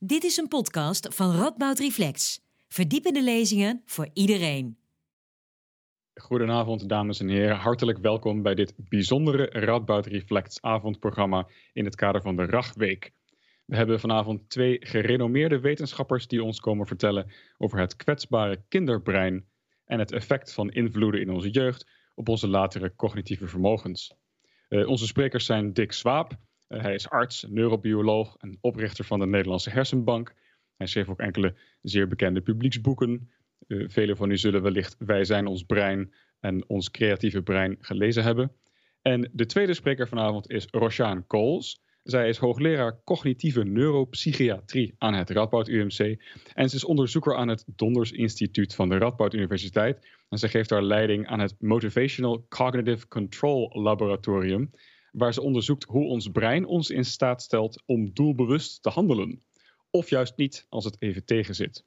Dit is een podcast van Radboud Reflex. Verdiepende lezingen voor iedereen. Goedenavond, dames en heren. Hartelijk welkom bij dit bijzondere Radboud Reflects avondprogramma in het kader van de Ragweek. We hebben vanavond twee gerenommeerde wetenschappers die ons komen vertellen over het kwetsbare kinderbrein en het effect van invloeden in onze jeugd op onze latere cognitieve vermogens. Uh, onze sprekers zijn Dick Swaap, hij is arts, neurobioloog en oprichter van de Nederlandse Hersenbank. Hij schreef ook enkele zeer bekende publieksboeken. Uh, velen van u zullen wellicht Wij zijn ons brein en ons creatieve brein gelezen hebben. En de tweede spreker vanavond is Roshaan Kools. Zij is hoogleraar cognitieve neuropsychiatrie aan het Radboud UMC. En ze is onderzoeker aan het Donders Instituut van de Radboud Universiteit. En ze geeft daar leiding aan het Motivational Cognitive Control Laboratorium waar ze onderzoekt hoe ons brein ons in staat stelt om doelbewust te handelen. Of juist niet als het even tegenzit.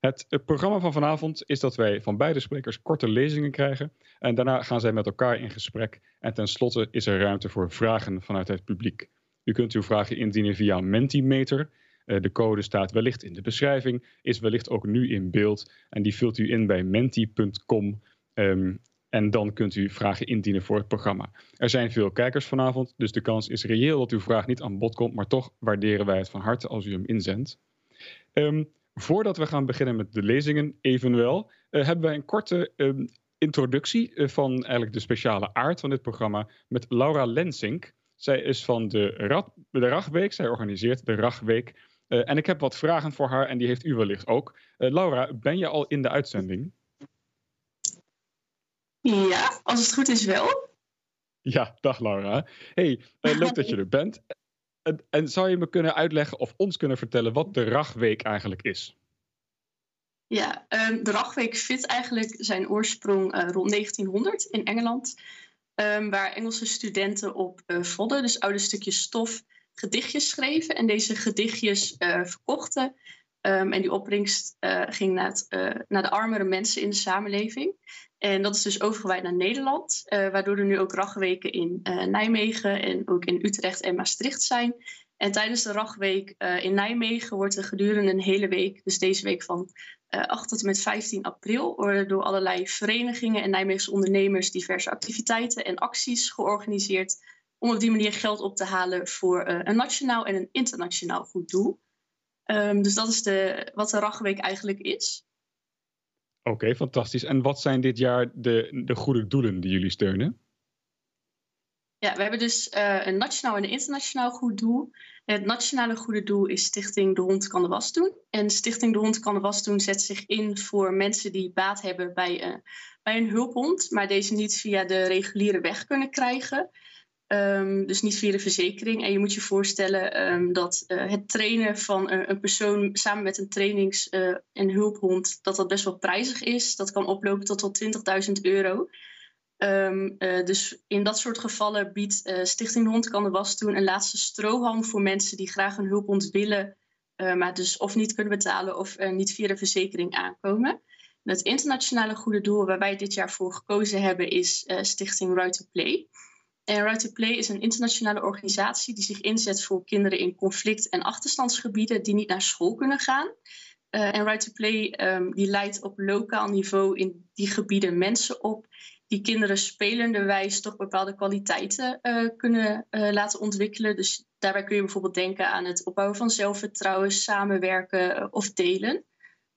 Het, het programma van vanavond is dat wij van beide sprekers korte lezingen krijgen. En daarna gaan zij met elkaar in gesprek. En tenslotte is er ruimte voor vragen vanuit het publiek. U kunt uw vragen indienen via Mentimeter. Eh, de code staat wellicht in de beschrijving, is wellicht ook nu in beeld. En die vult u in bij menti.com. en dan kunt u vragen indienen voor het programma. Er zijn veel kijkers vanavond, dus de kans is reëel dat uw vraag niet aan bod komt, maar toch waarderen wij het van harte als u hem inzendt. Um, voordat we gaan beginnen met de lezingen, evenwel, uh, hebben wij een korte um, introductie uh, van eigenlijk de speciale aard van dit programma met Laura Lensink. Zij is van de, Rad, Ragweek, zij organiseert de Ragweek. Uh, en ik heb wat vragen voor haar en die heeft u wellicht ook. Laura, ben je al in de uitzending? Ja, als het goed is wel. Ja, dag Laura. Hey, uh, leuk dat je er bent. En, en, zou je me kunnen uitleggen of ons kunnen vertellen wat de Ragweek eigenlijk is? Ja, um, de Ragweek vindt eigenlijk zijn oorsprong uh, rond 1900 in Engeland. Um, waar Engelse studenten op uh, vodden, dus oude stukjes stof, gedichtjes schreven. En deze gedichtjes verkochten. Um, en die opbrengst ging naar, het, naar de armere mensen in de samenleving. En dat is dus overgewaaid naar Nederland, uh, waardoor er nu ook ragweken in Nijmegen en ook in Utrecht en Maastricht zijn. En tijdens de ragweek in Nijmegen wordt er gedurende een hele week, dus deze week van 8 tot en met 15 april, door allerlei verenigingen en Nijmeegse ondernemers diverse activiteiten en acties georganiseerd om op die manier geld op te halen voor een nationaal en een internationaal goed doel. Um, dus dat is de, wat de ragweek eigenlijk is. Oké, okay, fantastisch. En wat zijn dit jaar de, de goede doelen die jullie steunen? Ja, we hebben dus uh, een nationaal en een internationaal goed doel. Het nationale goede doel is Stichting De Hond kan de was doen. En Stichting De Hond kan de was doen zet zich in voor mensen die baat hebben bij, uh, bij een hulphond, maar deze niet via de reguliere weg kunnen krijgen. Um, dus niet via de verzekering. En je moet je voorstellen um, dat uh, het trainen van een, een, persoon samen met een trainings- uh, en hulphond, dat dat best wel prijzig is. Dat kan oplopen tot wel 20.000 euro. Um, uh, dus in dat soort gevallen biedt Stichting Hond kan de was doen een laatste strohalm voor mensen die graag een hulphond willen, maar dus of niet kunnen betalen of niet via de verzekering aankomen. En het internationale goede doel waar wij dit jaar voor gekozen hebben is Stichting Right to Play. En Right to Play is een internationale organisatie die zich inzet voor kinderen in conflict- en achterstandsgebieden die niet naar school kunnen gaan. Uh, en Right to Play um, die leidt op lokaal niveau in die gebieden mensen op die kinderen spelenderwijs toch bepaalde kwaliteiten uh, kunnen uh, laten ontwikkelen. Dus daarbij kun je bijvoorbeeld denken aan het opbouwen van zelfvertrouwen, samenwerken of delen.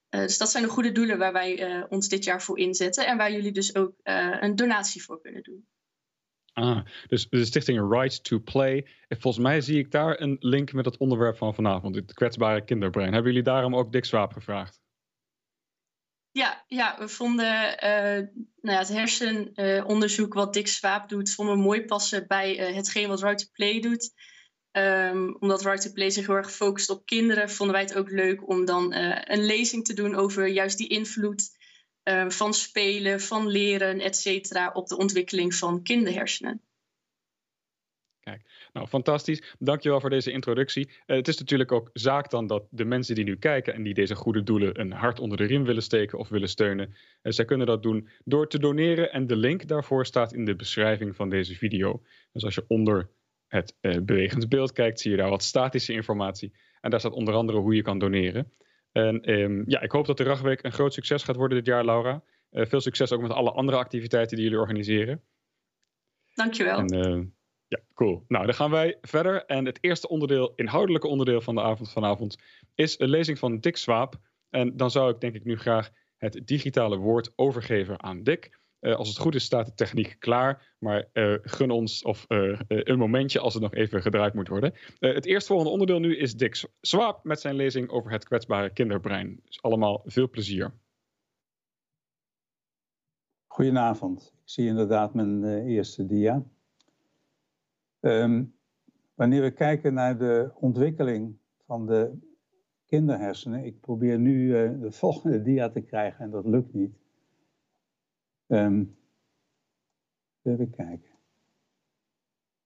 dus dat zijn de goede doelen waar wij ons dit jaar voor inzetten en waar jullie dus ook een donatie voor kunnen doen. Ah, dus de stichting Right to Play. Volgens mij zie ik daar een link met het onderwerp van vanavond, het kwetsbare kinderbrein. Hebben jullie daarom ook Dick Swaap gevraagd? Ja, ja we vonden uh, nou ja, het hersenonderzoek uh, wat Dick Swaap doet, vonden we mooi passen bij uh, hetgeen wat Right to Play doet. Um, omdat Right to Play zich heel erg focust op kinderen, vonden wij het ook leuk om dan een lezing te doen over juist die invloed uh, van spelen, van leren, et cetera, op de ontwikkeling van kinderhersenen. Kijk, nou fantastisch. Dankjewel voor deze introductie. Uh, het is natuurlijk ook zaak dan dat de mensen die nu kijken en die deze goede doelen een hart onder de riem willen steken of willen steunen, uh, zij kunnen dat doen door te doneren en de link daarvoor staat in de beschrijving van deze video. Dus als je onder het uh, bewegend beeld kijkt, zie je daar wat statische informatie. En daar staat onder andere hoe je kan doneren. En ehm, ja, ik hoop dat de Ragweek een groot succes gaat worden dit jaar, Laura. veel succes ook met alle andere activiteiten die jullie organiseren. Dankjewel. En, ja, cool. Nou, dan gaan wij verder. En het eerste onderdeel, inhoudelijke onderdeel van de avond vanavond, is een lezing van Dick Swaap. En dan zou ik denk ik nu graag het digitale woord overgeven aan Dick. Uh, als het goed is, staat de techniek klaar. Maar uh, gun ons of, uh, een momentje als het nog even gedraaid moet worden. het eerstvolgende onderdeel nu is Dick Swaap met zijn lezing over het kwetsbare kinderbrein. Dus allemaal veel plezier. Goedenavond. Ik zie inderdaad mijn eerste dia. Um, wanneer we kijken naar de ontwikkeling van de kinderhersenen. Ik probeer nu de volgende dia te krijgen en dat lukt niet. Um, even kijken.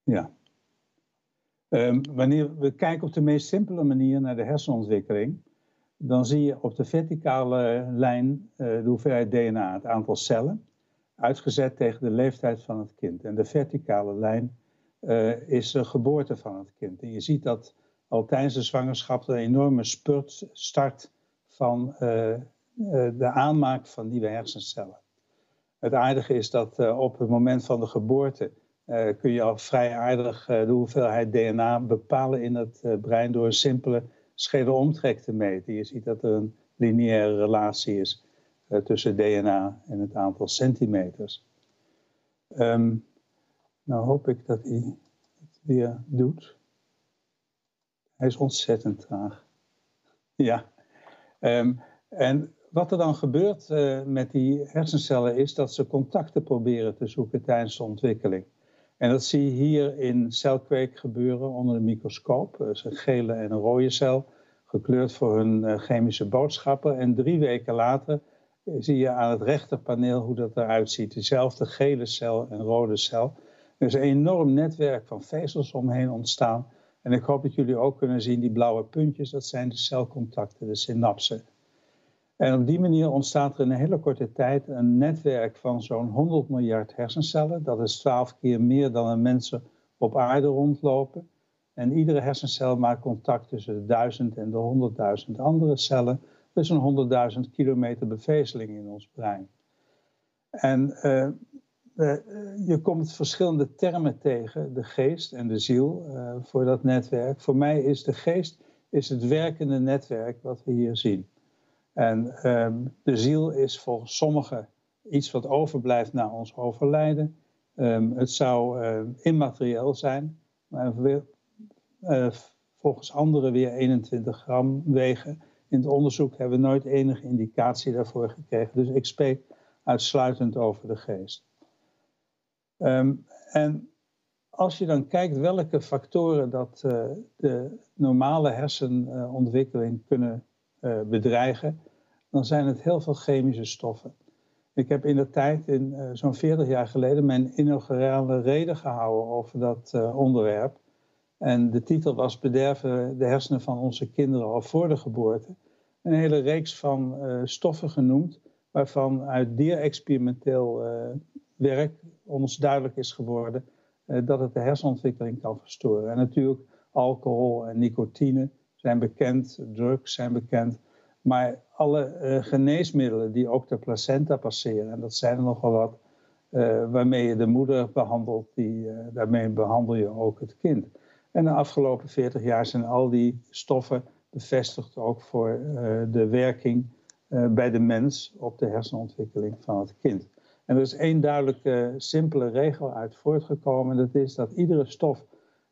Ja. Um, wanneer we kijken op de meest simpele manier naar de hersenontwikkeling, dan zie je op de verticale lijn uh, de hoeveelheid DNA, het aantal cellen, uitgezet tegen de leeftijd van het kind. En de verticale lijn uh, is de geboorte van het kind. En je ziet dat al tijdens de zwangerschap een enorme spurt start van uh, de aanmaak van nieuwe hersencellen. Het aardige is dat uh, op het moment van de geboorte kun je al vrij aardig de hoeveelheid DNA bepalen in het brein door een simpele schedelomtrek te meten. Je ziet dat er een lineaire relatie is tussen DNA en het aantal centimeters. Um, nou hoop ik dat hij het weer doet. Hij is ontzettend traag. Ja. Um, en wat er dan gebeurt uh, met die hersencellen is dat ze contacten proberen te zoeken tijdens de ontwikkeling. En dat zie je hier in celkweek gebeuren onder de microscoop. Dat is een gele en een rode cel, gekleurd voor hun uh, chemische boodschappen. En drie weken later zie je aan het rechterpaneel hoe dat eruit ziet. Dezelfde gele cel en rode cel. Er is een enorm netwerk van vezels omheen ontstaan. En ik hoop dat jullie ook kunnen zien, die blauwe puntjes, dat zijn de celcontacten, de synapsen. En op die manier ontstaat er in een hele korte tijd een netwerk van zo'n 100 miljard hersencellen. Dat is 12 keer meer dan een mensen op aarde rondlopen. En iedere hersencel maakt contact tussen de 1000 en de 100.000 andere cellen. Dus een 100.000 kilometer bevezeling in ons brein. En uh, uh, je komt verschillende termen tegen, de geest en de ziel, uh, voor dat netwerk. Voor mij is de geest is het werkende netwerk wat we hier zien. En um, de ziel is volgens sommigen iets wat overblijft na ons overlijden. Um, het zou uh, immaterieel zijn, maar weer, volgens anderen weer 21 gram wegen. In het onderzoek hebben we nooit enige indicatie daarvoor gekregen. Dus ik spreek uitsluitend over de geest. En als je dan kijkt welke factoren dat uh, de normale hersenontwikkeling kunnen uh, bedreigen, dan zijn het heel veel chemische stoffen. Ik heb in de tijd, in, uh, zo'n 40 jaar geleden, mijn inaugurale reden gehouden over dat onderwerp. En de titel was Bederven de hersenen van onze kinderen al voor de geboorte. Een hele reeks van stoffen genoemd, waarvan uit dierexperimenteel werk ons duidelijk is geworden dat het de hersenontwikkeling kan verstoren. En natuurlijk alcohol en nicotine zijn bekend, drugs zijn bekend. Maar alle uh, geneesmiddelen die ook de placenta passeren, en dat zijn er nogal wat, uh, waarmee je de moeder behandelt, die, daarmee behandel je ook het kind. En de afgelopen 40 jaar zijn al die stoffen bevestigd ook voor de werking bij de mens op de hersenontwikkeling van het kind. En er is één duidelijke, simpele regel uit voortgekomen. Dat is dat iedere stof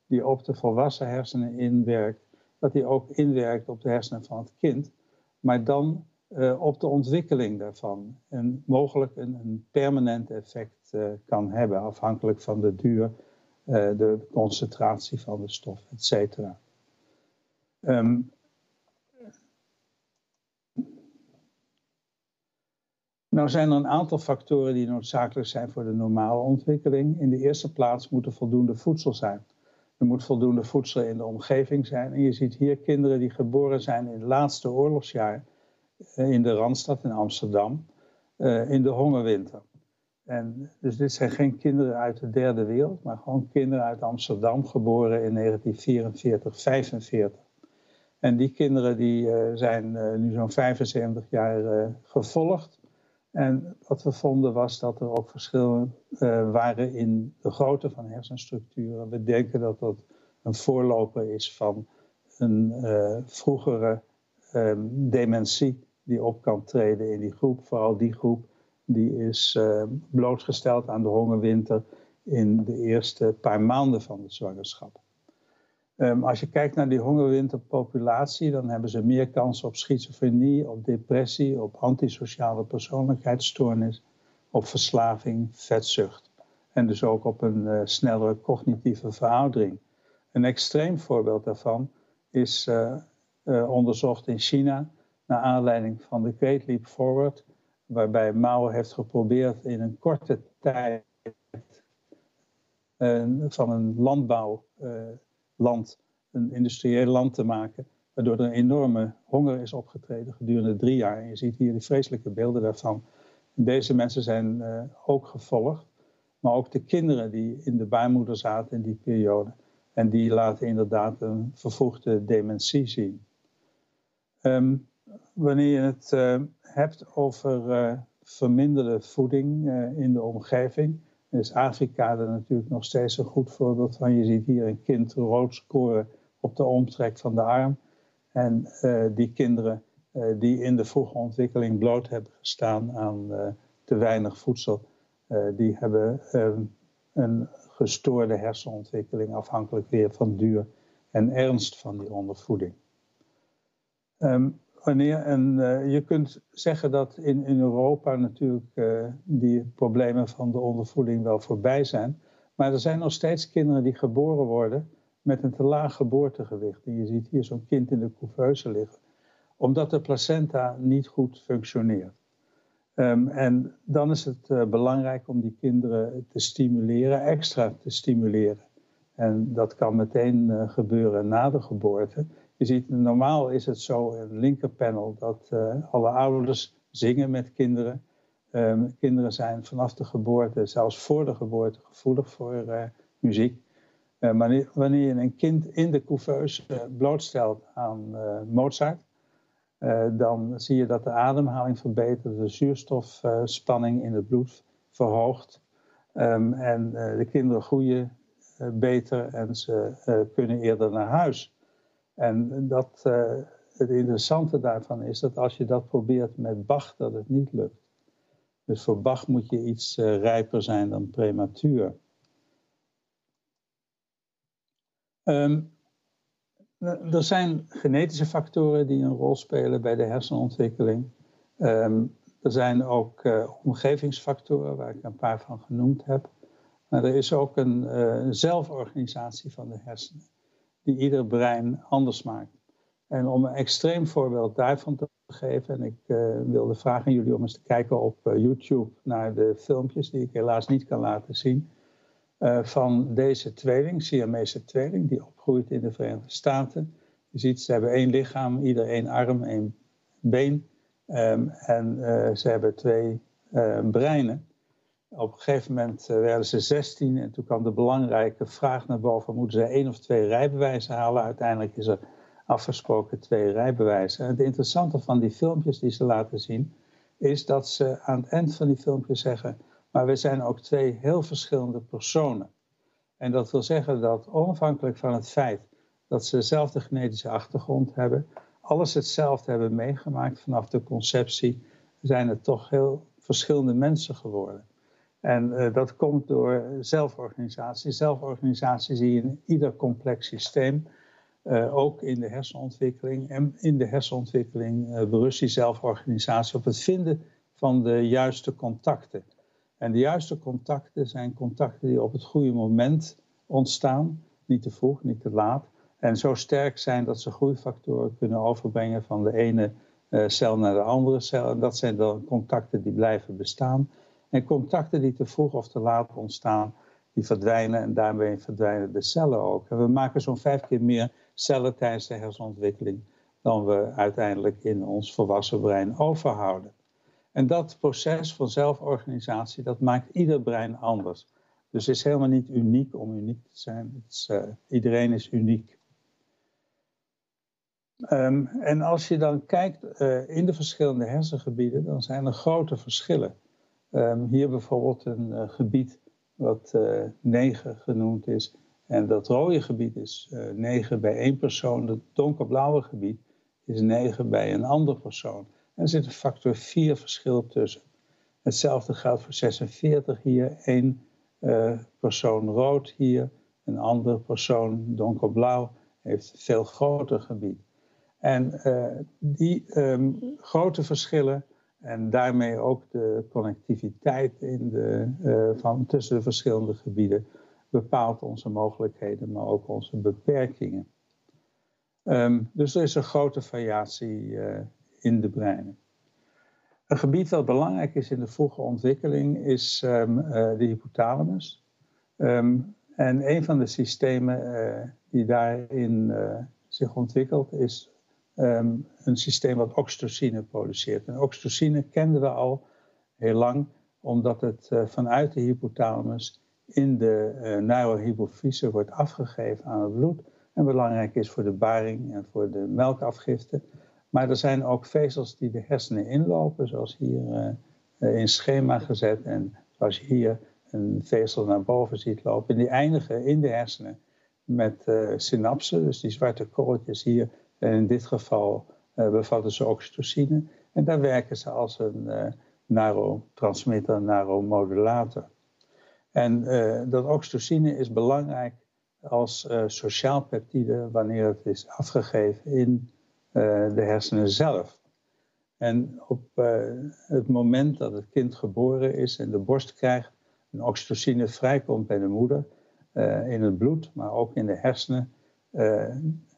die op de volwassen hersenen inwerkt, dat die ook inwerkt op de hersenen van het kind. Maar dan uh, op de ontwikkeling daarvan. En mogelijk een, een permanent effect uh, kan hebben, afhankelijk van de duur, uh, de concentratie van de stof, et cetera. Um, Nou zijn er een aantal factoren die noodzakelijk zijn voor de normale ontwikkeling. In de eerste plaats moet er voldoende voedsel zijn. Er moet voldoende voedsel in de omgeving zijn. En je ziet hier kinderen die geboren zijn in het laatste oorlogsjaar eh, in de Randstad in Amsterdam, uh, in de hongerwinter. En dus dit zijn geen kinderen uit de derde wereld, maar gewoon kinderen uit Amsterdam, geboren in 1944, 45. En die kinderen die, zijn nu zo'n 75 jaar gevolgd. En wat we vonden was dat er ook verschillen waren in de grootte van hersenstructuren. We denken dat dat een voorloper is van een vroegere ehm, dementie die op kan treden in die groep. Vooral die groep die is uh, blootgesteld aan de hongerwinter in de eerste paar maanden van de zwangerschap. Um, als je kijkt naar die hongerwinterpopulatie, dan hebben ze meer kans op schizofrenie, op depressie, op antisociale persoonlijkheidsstoornis, op verslaving, vetzucht. En dus ook op een uh, snellere cognitieve veroudering. Een extreem voorbeeld daarvan is uh, uh, onderzocht in China naar aanleiding van de Great Leap Forward, waarbij Mao heeft geprobeerd in een korte tijd van een landbouwland een industrieel land te maken, waardoor er een enorme honger is opgetreden gedurende drie jaar. En je ziet hier de vreselijke beelden daarvan. Deze mensen zijn uh, ook gevolgd, maar ook de kinderen die in de baarmoeder zaten in die periode. En die laten inderdaad een vervoegde dementie zien. Um, wanneer je het uh, hebt over uh, verminderde voeding in de omgeving, is Afrika er natuurlijk nog steeds een goed voorbeeld van. Je ziet hier een kind rood scoren op de omtrek van de arm. En die kinderen die in de vroege ontwikkeling bloot hebben gestaan aan te weinig voedsel, die hebben um, een gestoorde hersenontwikkeling afhankelijk weer van duur en ernst van die ondervoeding. Um, wanneer en uh, je kunt zeggen dat in, in Europa natuurlijk uh, die problemen van de ondervoeding wel voorbij zijn. Maar er zijn nog steeds kinderen die geboren worden met een te laag geboortegewicht. En je ziet hier zo'n kind in de couveuse liggen. Omdat de placenta niet goed functioneert. Um, en dan is het uh, belangrijk om die kinderen te stimuleren, extra te stimuleren. En dat kan meteen gebeuren na de geboorte. Je ziet, normaal is het zo in het linkerpanel dat uh, alle ouders zingen met kinderen. Um, kinderen zijn vanaf de geboorte, zelfs voor de geboorte, gevoelig voor uh, muziek. Uh, maar wanneer je een kind in de couveuse blootstelt aan Mozart, dan zie je dat de ademhaling verbetert, de zuurstofspanning in het bloed verhoogt. Um, en de kinderen groeien beter en ze kunnen eerder naar huis. En dat, uh, het interessante daarvan is dat als je dat probeert met Bach, dat het niet lukt. Dus voor Bach moet je iets uh, rijper zijn dan prematuur. Um, er zijn genetische factoren die een rol spelen bij de hersenontwikkeling. Um, er zijn ook uh, omgevingsfactoren, waar ik een paar van genoemd heb. Maar er is ook een zelforganisatie van de hersenen die ieder brein anders maakt. En om een extreem voorbeeld daarvan te geven, en ik uh, wilde vragen jullie om eens te kijken op uh, YouTube naar de filmpjes die ik helaas niet kan laten zien, uh, van deze tweeling, Siamese tweeling, die opgroeit in de Verenigde Staten. Je ziet, ze hebben één lichaam, ieder één arm, één been. Um, en ze hebben twee breinen. Op een gegeven moment eh, werden ze 16 en toen kwam de belangrijke vraag naar boven: moeten ze één of twee rijbewijzen halen? Uiteindelijk is er afgesproken twee rijbewijzen. En het interessante van die filmpjes die ze laten zien, is dat ze aan het eind van die filmpjes zeggen: maar we zijn ook twee heel verschillende personen. En dat wil zeggen dat onafhankelijk van het feit dat ze dezelfde genetische achtergrond hebben, alles hetzelfde hebben meegemaakt vanaf de conceptie, zijn het toch heel verschillende mensen geworden. En uh, dat komt door zelforganisatie. Zelforganisatie zie je in ieder complex systeem, uh, ook in de hersenontwikkeling. En in de hersenontwikkeling uh, berust die zelforganisatie op het vinden van de juiste contacten. En de juiste contacten zijn contacten die op het goede moment ontstaan, niet te vroeg, niet te laat. En zo sterk zijn dat ze groeifactoren kunnen overbrengen van de ene cel naar de andere cel. En dat zijn dan contacten die blijven bestaan. En contacten die te vroeg of te laat ontstaan, die verdwijnen en daarmee verdwijnen de cellen ook. We maken zo'n vijf keer meer cellen tijdens de hersenontwikkeling dan we uiteindelijk in ons volwassen brein overhouden. En dat proces van zelforganisatie, dat maakt ieder brein anders. Dus het is helemaal niet uniek om uniek te zijn. Is, uh, iedereen is uniek. Ehm, en als je dan kijkt uh, in de verschillende hersengebieden, dan zijn er grote verschillen. Um, hier bijvoorbeeld een uh, gebied wat uh, 9 genoemd is. En dat rode gebied is 9 bij één persoon. Het donkerblauwe gebied is 9 bij een andere persoon. En er zit een factor 4 verschil tussen. Hetzelfde geldt voor 46 hier. één persoon rood hier, een andere persoon donkerblauw heeft een veel groter gebied. En uh, die um, grote verschillen en daarmee ook de connectiviteit in de, uh, van, tussen de verschillende gebieden bepaalt onze mogelijkheden, maar ook onze beperkingen. Um, dus er is een grote variatie uh, in de breinen. Een gebied dat belangrijk is in de vroege ontwikkeling is um, de hypothalamus. en een van de systemen die daarin zich ontwikkelt is um, een systeem wat oxytocine produceert. En oxytocine kenden we al heel lang, omdat het uh, vanuit de hypothalamus in de uh, neurohypofyse wordt afgegeven aan het bloed. En belangrijk is voor de baring en voor de melkafgifte. Maar er zijn ook vezels die de hersenen inlopen, zoals hier uh, in schema gezet. En zoals je hier een vezel naar boven ziet lopen. En die eindigen in de hersenen met synapsen, dus die zwarte korreltjes hier en in dit geval uh, bevatten ze oxytocine. En daar werken ze als een uh, neurotransmitter, neuromodulator. En uh, dat oxytocine is belangrijk als sociaal peptide wanneer het is afgegeven in de hersenen zelf. En op het moment dat het kind geboren is en de borst krijgt, en oxytocine vrijkomt bij de moeder, in het bloed, maar ook in de hersenen,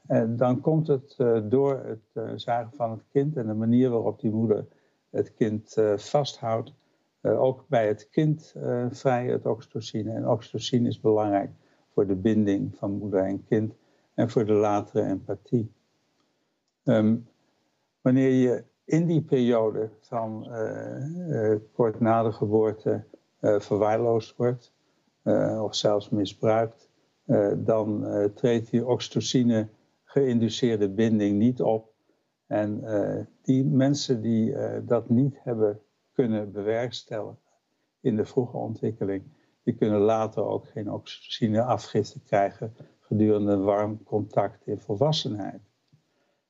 en dan komt het uh, door het uh, zagen van het kind en de manier waarop die moeder het kind uh, vasthoudt, ook bij het kind vrij het oxytocine. En oxytocine is belangrijk voor de binding van moeder en kind en voor de latere empathie. Um, wanneer je in die periode van kort na de geboorte verwaarloosd wordt of zelfs misbruikt, dan treedt die oxytocine geïnduceerde binding niet op. En uh, die mensen die uh, dat niet hebben kunnen bewerkstelligen in de vroege ontwikkeling, die kunnen later ook geen oxytocine afgifte krijgen gedurende warm contact in volwassenheid.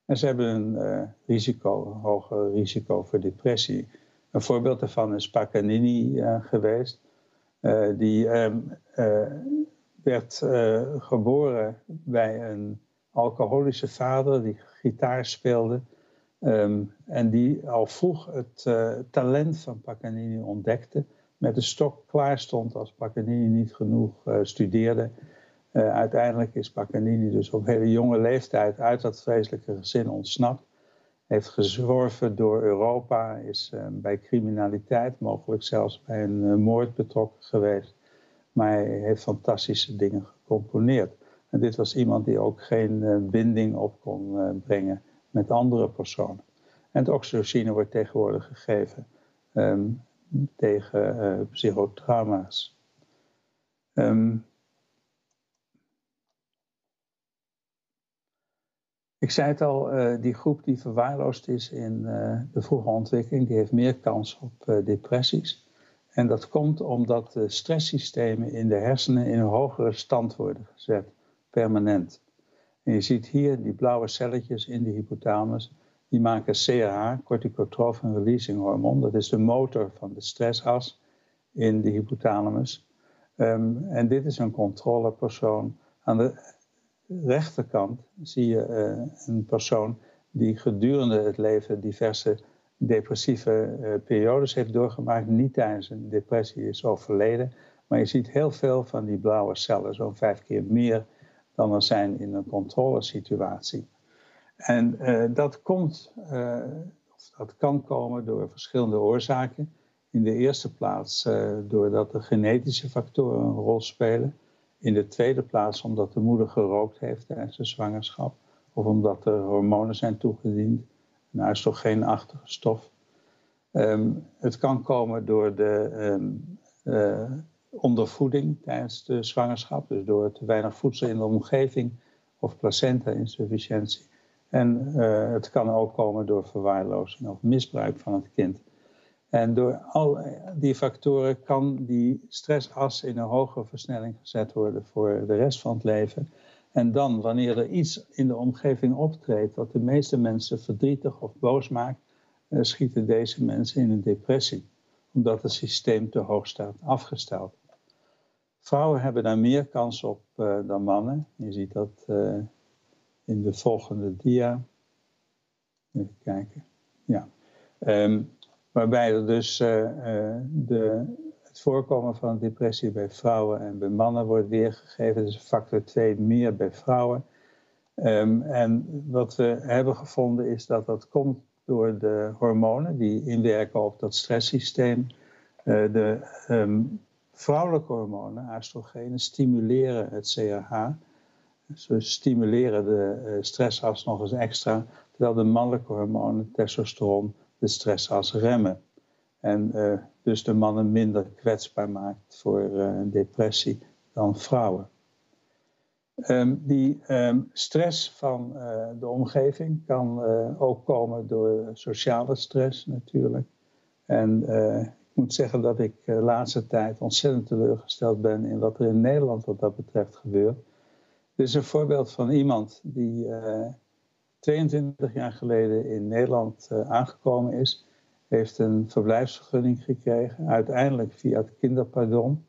En ze hebben een uh, risico, een hoger risico voor depressie. Een voorbeeld daarvan is Paganini geweest. die ehm, werd geboren bij een alcoholische vader die gitaar speelde. Um, en die al vroeg het uh, talent van Paganini ontdekte. Met de stok klaar stond als Paganini niet genoeg uh, studeerde. Uh, uiteindelijk is Paganini dus op hele jonge leeftijd uit dat vreselijke gezin ontsnapt. Heeft gezworven door Europa, is bij criminaliteit, mogelijk zelfs bij een moord betrokken geweest. Maar hij heeft fantastische dingen gecomponeerd. En dit was iemand die ook geen uh, binding op kon uh, brengen met andere personen. En het oxytocine wordt tegenwoordig gegeven um, tegen uh, psychotrauma's. Um, ik zei het al, die groep die verwaarloosd is in de vroege ontwikkeling, die heeft meer kans op depressies. En dat komt omdat de stresssystemen in de hersenen in een hogere stand worden gezet permanent. En je ziet hier die blauwe celletjes in de hypothalamus, die maken CRH, corticotrophin releasing hormoon. Dat is de motor van de stressas in de hypothalamus. Um, en dit is een controlepersoon. Aan de rechterkant zie je uh, een persoon die gedurende het leven diverse depressieve uh, periodes heeft doorgemaakt. Niet tijdens een depressie is overleden. Maar je ziet heel veel van die blauwe cellen, zo'n vijf keer meer dan er zijn in een controlesituatie. En uh, dat komt, uh, of dat kan komen door verschillende oorzaken. In de eerste plaats uh, doordat de genetische factoren een rol spelen. In de tweede plaats omdat de moeder gerookt heeft tijdens de zwangerschap. Of omdat er hormonen zijn toegediend. Een oestrogeenachtige stof. Um, het kan komen door de um, ondervoeding tijdens de zwangerschap, dus door te weinig voedsel in de omgeving of placenta-insufficiëntie. En het kan ook komen door verwaarlozing of misbruik van het kind. En door al die factoren kan die stressas in een hogere versnelling gezet worden voor de rest van het leven. En dan, wanneer er iets in de omgeving optreedt wat de meeste mensen verdrietig of boos maakt, eh, schieten deze mensen in een depressie, omdat het systeem te hoog staat afgesteld. Vrouwen hebben daar meer kans op uh, dan mannen. Je ziet dat uh, in de volgende dia. Even kijken. Ja. Um, waarbij er dus uh, de, het voorkomen van depressie bij vrouwen en bij mannen wordt weergegeven. Dus factor 2 meer bij vrouwen. Um, en wat we hebben gevonden is dat dat komt door de hormonen die inwerken op dat stresssysteem. Uh, de um, vrouwelijke hormonen, oestrogenen, stimuleren het CRH. Ze stimuleren de uh, stressas nog eens extra, terwijl de mannelijke hormonen, testosteron, de stressas remmen. En uh, dus de mannen minder kwetsbaar maakt voor depressie dan vrouwen. Um, die um, stress van uh, de omgeving kan uh, ook komen door sociale stress natuurlijk. En uh, ik moet zeggen dat ik de laatste tijd ontzettend teleurgesteld ben in wat er in Nederland wat dat betreft gebeurt. Dit is een voorbeeld van iemand die 22 jaar geleden in Nederland aangekomen is. Heeft een verblijfsvergunning gekregen, uiteindelijk via het kinderpardon.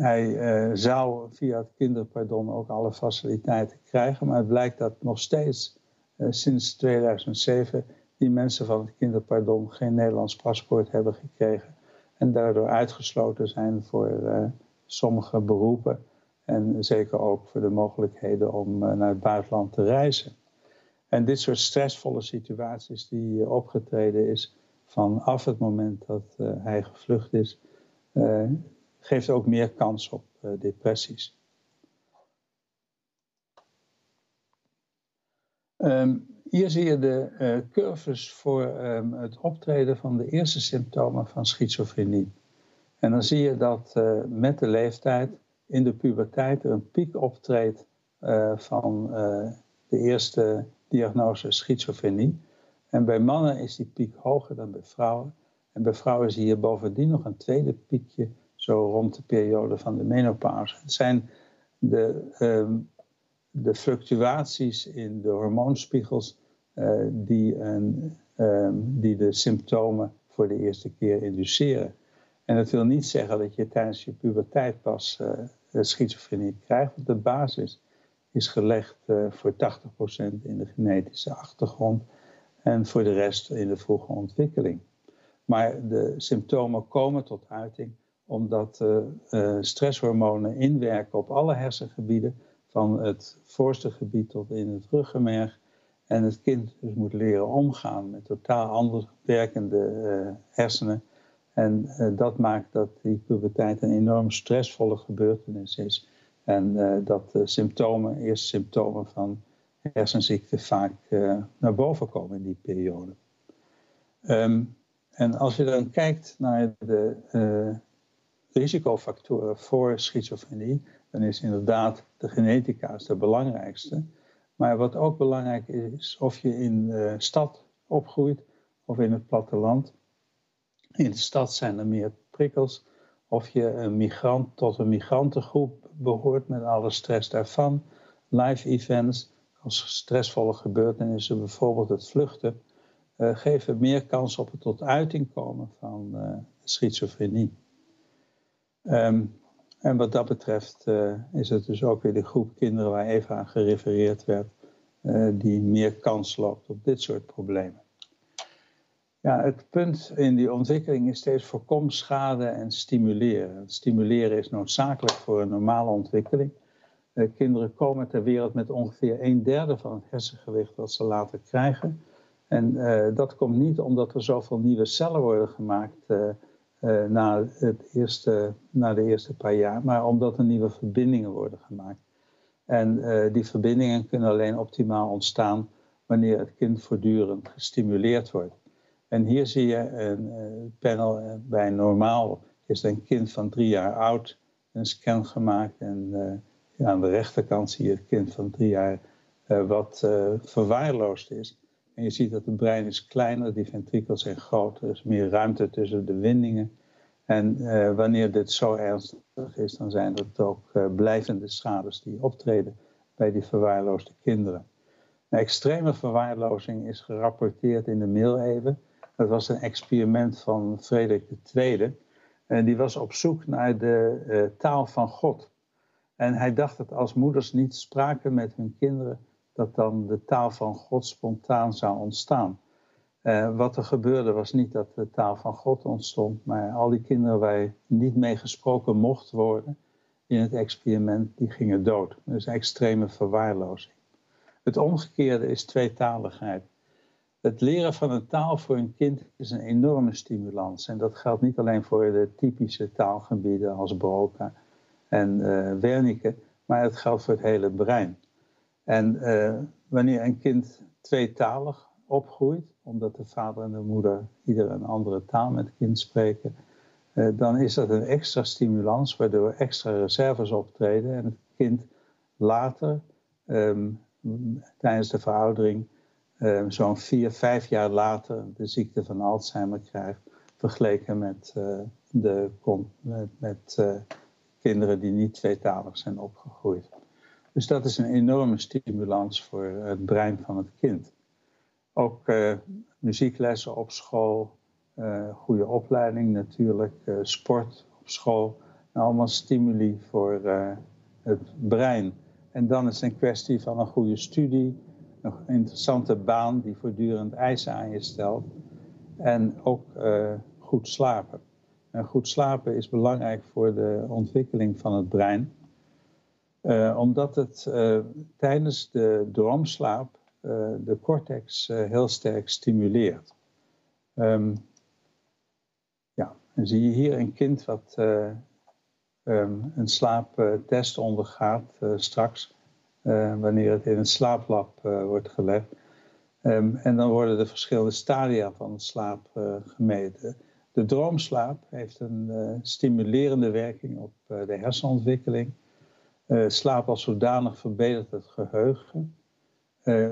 Hij uh, zou via het kinderpardon ook alle faciliteiten krijgen, maar het blijkt dat nog steeds uh, sinds 2007 die mensen van het kinderpardon geen Nederlands paspoort hebben gekregen en daardoor uitgesloten zijn voor uh, sommige beroepen en zeker ook voor de mogelijkheden om naar het buitenland te reizen. En dit soort stressvolle situaties die opgetreden is vanaf het moment dat hij gevlucht is, geeft ook meer kans op uh, depressies. Um, hier zie je de uh, curves voor um, het optreden van de eerste symptomen van schizofrenie. En dan zie je dat uh, met de leeftijd in de puberteit er een piek optreedt van de eerste diagnose schizofrenie. En bij mannen is die piek hoger dan bij vrouwen. En bij vrouwen zie je bovendien nog een tweede piekje zo rond de periode van de menopauze. Het zijn de, um, de fluctuaties in de hormoonspiegels uh, die, een, um, die de symptomen voor de eerste keer induceren. En dat wil niet zeggen dat je tijdens je puberteit pas uh, schizofrenie krijgt. Want de basis is gelegd voor 80% in de genetische achtergrond en voor de rest in de vroege ontwikkeling. Maar de symptomen komen tot uiting omdat uh, stresshormonen inwerken op alle hersengebieden, van het voorste gebied tot in het ruggenmerg. En het kind dus moet leren omgaan met totaal anders werkende uh, hersenen. En dat maakt dat die puberteit een enorm stressvolle gebeurtenis is. En dat de symptomen, eerste symptomen van hersenziekte vaak naar boven komen in die periode. Um, en als je dan kijkt naar de risicofactoren voor schizofrenie, dan is inderdaad de genetica de belangrijkste. Maar wat ook belangrijk is, of je in de stad opgroeit of in het platteland. In de stad zijn er meer prikkels. Of je een migrant tot een migrantengroep behoort met alle stress daarvan. Live events als stressvolle gebeurtenissen, bijvoorbeeld het vluchten, uh, geven meer kans op het tot uiting komen van uh, schizofrenie. Um, en wat dat betreft uh, is het dus ook weer de groep kinderen waar even aan gerefereerd werd, uh, die meer kans loopt op dit soort problemen. Ja, het punt in die ontwikkeling is steeds voorkom schade en stimuleren. stimuleren is noodzakelijk voor een normale ontwikkeling. Uh, kinderen komen ter wereld met ongeveer een derde van het hersengewicht dat ze later krijgen. En dat komt niet omdat er zoveel nieuwe cellen worden gemaakt uh, na, het eerste, na de eerste paar jaar, maar omdat er nieuwe verbindingen worden gemaakt. En uh, die verbindingen kunnen alleen optimaal ontstaan wanneer het kind voortdurend gestimuleerd wordt. En hier zie je een uh, panel bij normaal is een kind van drie jaar oud, een scan gemaakt en aan de rechterkant zie je het kind van drie jaar wat verwaarloosd is. Je ziet dat het brein is kleiner, die ventrikels zijn groter, er is meer ruimte tussen de windingen. En wanneer dit zo ernstig is, dan zijn dat ook blijvende schades die optreden bij die verwaarloosde kinderen. Een extreme verwaarlozing is gerapporteerd in de middeleeuwen. Dat was een experiment van Frederik II. En die was op zoek naar de uh, taal van God. En hij dacht dat als moeders niet spraken met hun kinderen, dat dan de taal van God spontaan zou ontstaan. Uh, wat er gebeurde was niet dat de taal van God ontstond, maar al die kinderen waar niet mee gesproken mocht worden in het experiment, die gingen dood. Dus extreme verwaarlozing. Het omgekeerde is tweetaligheid. Het leren van een taal voor een kind is een enorme stimulans. En dat geldt niet alleen voor de typische taalgebieden als Broca en uh, Wernicke, maar het geldt voor het hele brein. En uh, wanneer een kind tweetalig opgroeit, omdat de vader en de moeder ieder een andere taal met het kind spreken, uh, dan is dat een extra stimulans waardoor extra reserves optreden en het kind later um, tijdens de veroudering uh, zo'n vier, vijf jaar later de ziekte van Alzheimer krijgt, vergeleken met, uh, de, met, met kinderen die niet tweetalig zijn opgegroeid. Dus dat is een enorme stimulans voor het brein van het kind. Ook muzieklessen op school, goede opleiding natuurlijk, sport op school, allemaal stimuli voor het brein. En dan is het een kwestie van een goede studie, een interessante baan die voortdurend eisen aan je stelt. En ook goed slapen. En goed slapen is belangrijk voor de ontwikkeling van het brein. Uh, omdat het uh, tijdens de droomslaap de cortex heel sterk stimuleert. Um, ja, dan zie je hier een kind wat um, een slaaptest ondergaat straks. Eh, wanneer het in een slaaplab wordt gelegd. Um, en dan worden de verschillende stadia van de slaap gemeten. De droomslaap heeft een stimulerende werking op de hersenontwikkeling. Slaap als zodanig verbetert het geheugen.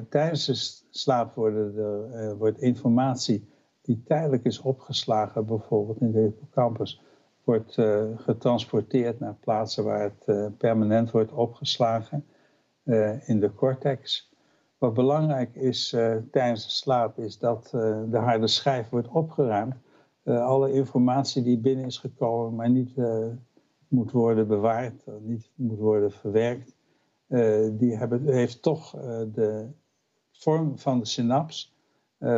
tijdens de slaap er, wordt informatie die tijdelijk is opgeslagen, bijvoorbeeld in de hippocampus, wordt getransporteerd naar plaatsen waar het permanent wordt opgeslagen. Eh, in de cortex. Wat belangrijk is tijdens de slaap is dat de harde schijf wordt opgeruimd. alle informatie die binnen is gekomen, maar niet moet worden bewaard, niet moet worden verwerkt, die hebben, heeft toch de vorm van de synaps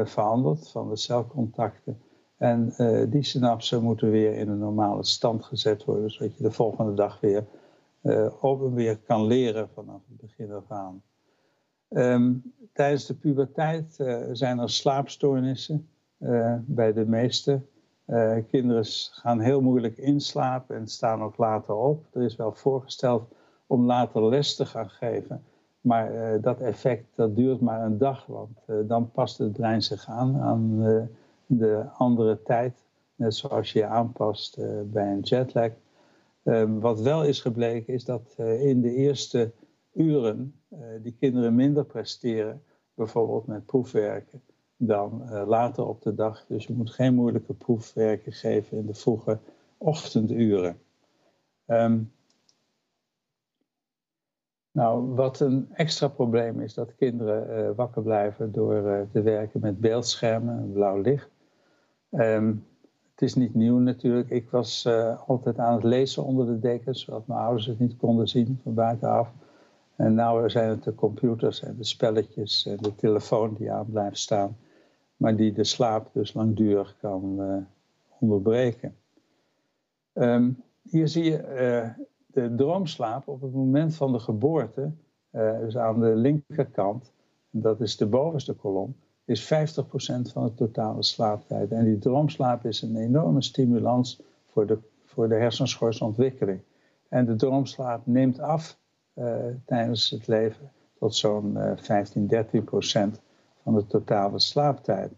veranderd, van de celcontacten. En die synapsen moeten weer in een normale stand gezet worden, zodat je de volgende dag weer uh, weer kan leren vanaf het begin af aan. Um, tijdens de puberteit zijn er slaapstoornissen bij de meeste. kinderen gaan heel moeilijk inslapen en staan ook later op. Er is wel voorgesteld om later les te gaan geven. Maar dat effect dat duurt maar een dag, want dan past het brein zich aan aan de andere tijd. Net zoals je je aanpast bij een jetlag. Ehm, wat wel is gebleken is dat in de eerste uren die kinderen minder presteren, bijvoorbeeld met proefwerken, dan uh, later op de dag. Dus je moet geen moeilijke proefwerken geven in de vroege ochtenduren. Um, nou, wat een extra probleem is dat kinderen wakker blijven door te werken met beeldschermen en blauw licht. Um, het is niet nieuw natuurlijk. Ik was altijd aan het lezen onder de dekens, zodat mijn ouders het niet konden zien van buitenaf. En nu zijn het de computers en de spelletjes en de telefoon die aan blijft staan, maar die de slaap dus langdurig kan uh, onderbreken. Um, hier zie je uh, de droomslaap op het moment van de geboorte, dus aan de linkerkant, dat is de bovenste kolom is 50% van de totale slaaptijd. En die droomslaap is een enorme stimulans voor de, voor de hersenschorsontwikkeling. En de droomslaap neemt af tijdens het leven tot zo'n uh, 15, 13 procent van de totale slaaptijd.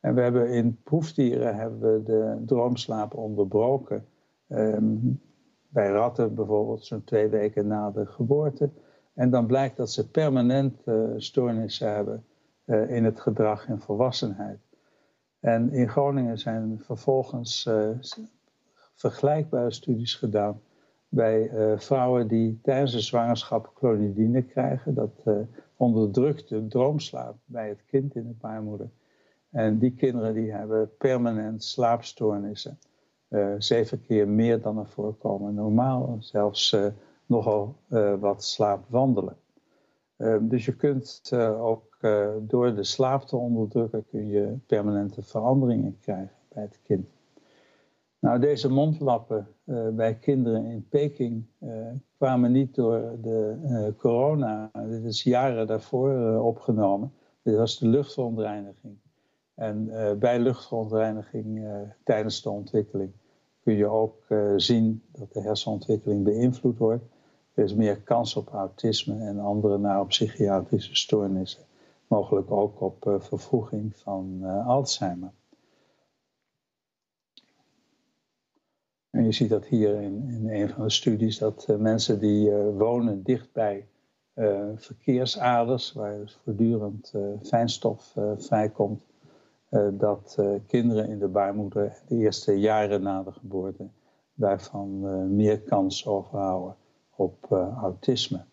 En we hebben in proefdieren hebben we de droomslaap onderbroken. Um, bij ratten bijvoorbeeld zo'n twee weken na de geboorte. En dan blijkt dat ze permanent stoornissen hebben in het gedrag en volwassenheid. En in Groningen zijn vervolgens vergelijkbare studies gedaan bij vrouwen die tijdens de zwangerschap clonidine krijgen. Dat onderdrukt de droomslaap bij het kind in de baarmoeder. En die kinderen die hebben permanent slaapstoornissen. Uh, zeven keer meer dan er voorkomen normaal. Zelfs nogal wat slaapwandelen. Ehm, dus je kunt ook door de slaap te onderdrukken... kun je permanente veranderingen krijgen bij het kind. Nou, deze mondlappen bij kinderen in Peking kwamen niet door de corona. Dit is jaren daarvoor opgenomen. Dit was de luchtverontreiniging. En bij luchtverontreiniging tijdens de ontwikkeling kun je ook zien dat de hersenontwikkeling beïnvloed wordt. Er is meer kans op autisme en andere neuropsychiatrische stoornissen. Mogelijk ook op vervroeging van Alzheimer. En je ziet dat hier in, in een van de studies dat mensen die wonen dichtbij verkeersaders, waar dus voortdurend fijnstof vrijkomt, uh, dat uh, kinderen in de baarmoeder de eerste jaren na de geboorte daarvan uh, meer kans overhouden op autisme.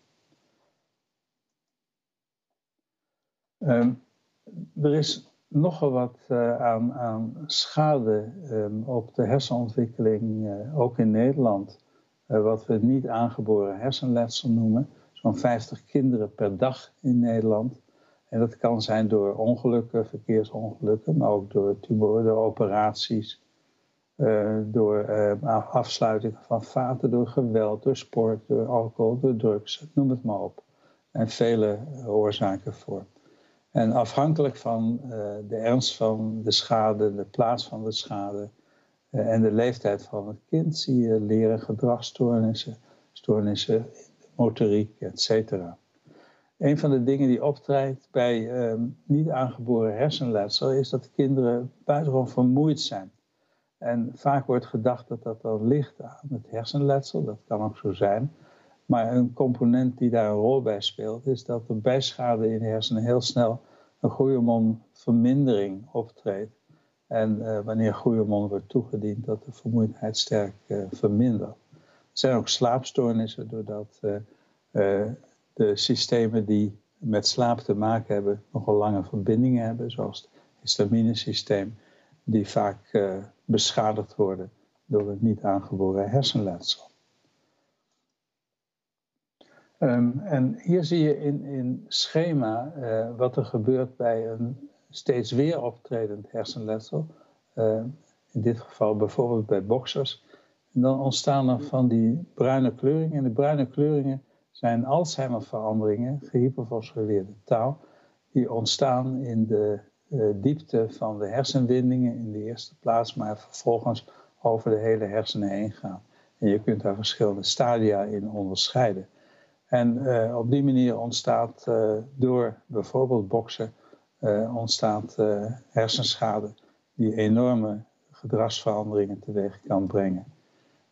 Um, er is nogal wat aan, aan, schade um, op de hersenontwikkeling, ook in Nederland, wat we niet aangeboren hersenletsel noemen. Zo'n 50 kinderen per dag in Nederland. En dat kan zijn door ongelukken, verkeersongelukken, maar ook door tumoren, door operaties, door afsluiting van vaten, door geweld, door sport, door alcohol, door drugs, noem het maar op. En vele oorzaken voor. En afhankelijk van uh, de ernst van de schade, de plaats van de schade en de leeftijd van het kind zie je leren gedragsstoornissen, stoornissen, motoriek, et cetera. Een van de dingen die optreedt bij um, niet aangeboren hersenletsel is dat kinderen buitengewoon vermoeid zijn. En vaak wordt gedacht dat dat dan ligt aan het hersenletsel, dat kan ook zo zijn. Maar een component die daar een rol bij speelt, is dat er bij schade in de hersenen heel snel een groeihormoonvermindering optreedt. En uh, wanneer groeihormoon wordt toegediend, dat de vermoeidheid sterk uh, vermindert. Er zijn ook slaapstoornissen doordat uh, de systemen die met slaap te maken hebben, nogal lange verbindingen hebben, zoals het histaminesysteem, die vaak beschadigd worden door het niet aangeboren hersenletsel. Um, en hier zie je in, in schema uh, wat er gebeurt bij een steeds weer optredend hersenletsel. Uh, in dit geval bijvoorbeeld bij boxers. En dan ontstaan er van die bruine kleuringen. En de bruine kleuringen zijn Alzheimer-veranderingen, gehyperfosforyleerde taal, die ontstaan in de uh, diepte van de hersenwindingen in de eerste plaats, maar vervolgens over de hele hersenen heen gaan. En je kunt daar verschillende stadia in onderscheiden. En uh, op die manier ontstaat uh, door bijvoorbeeld boksen, ontstaat hersenschade die enorme gedragsveranderingen teweeg kan brengen.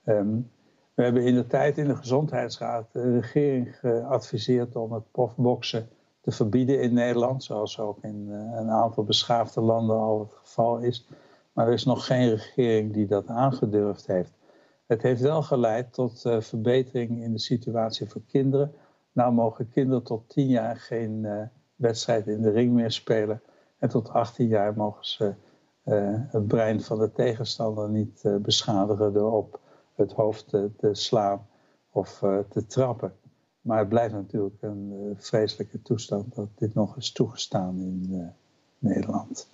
Um, we hebben in de tijd in de Gezondheidsraad de regering geadviseerd om het profboksen te verbieden in Nederland, zoals ook in eh, een aantal beschaafde landen al het geval is. Maar er is nog geen regering die dat aangedurfd heeft. Het heeft wel geleid tot uh, verbetering in de situatie voor kinderen. Nou mogen kinderen tot 10 jaar geen uh, wedstrijd in de ring meer spelen. En tot 18 jaar mogen ze uh, het brein van de tegenstander niet beschadigen door op het hoofd te, slaan of te trappen. Maar het blijft natuurlijk een vreselijke toestand dat dit nog is toegestaan in Nederland.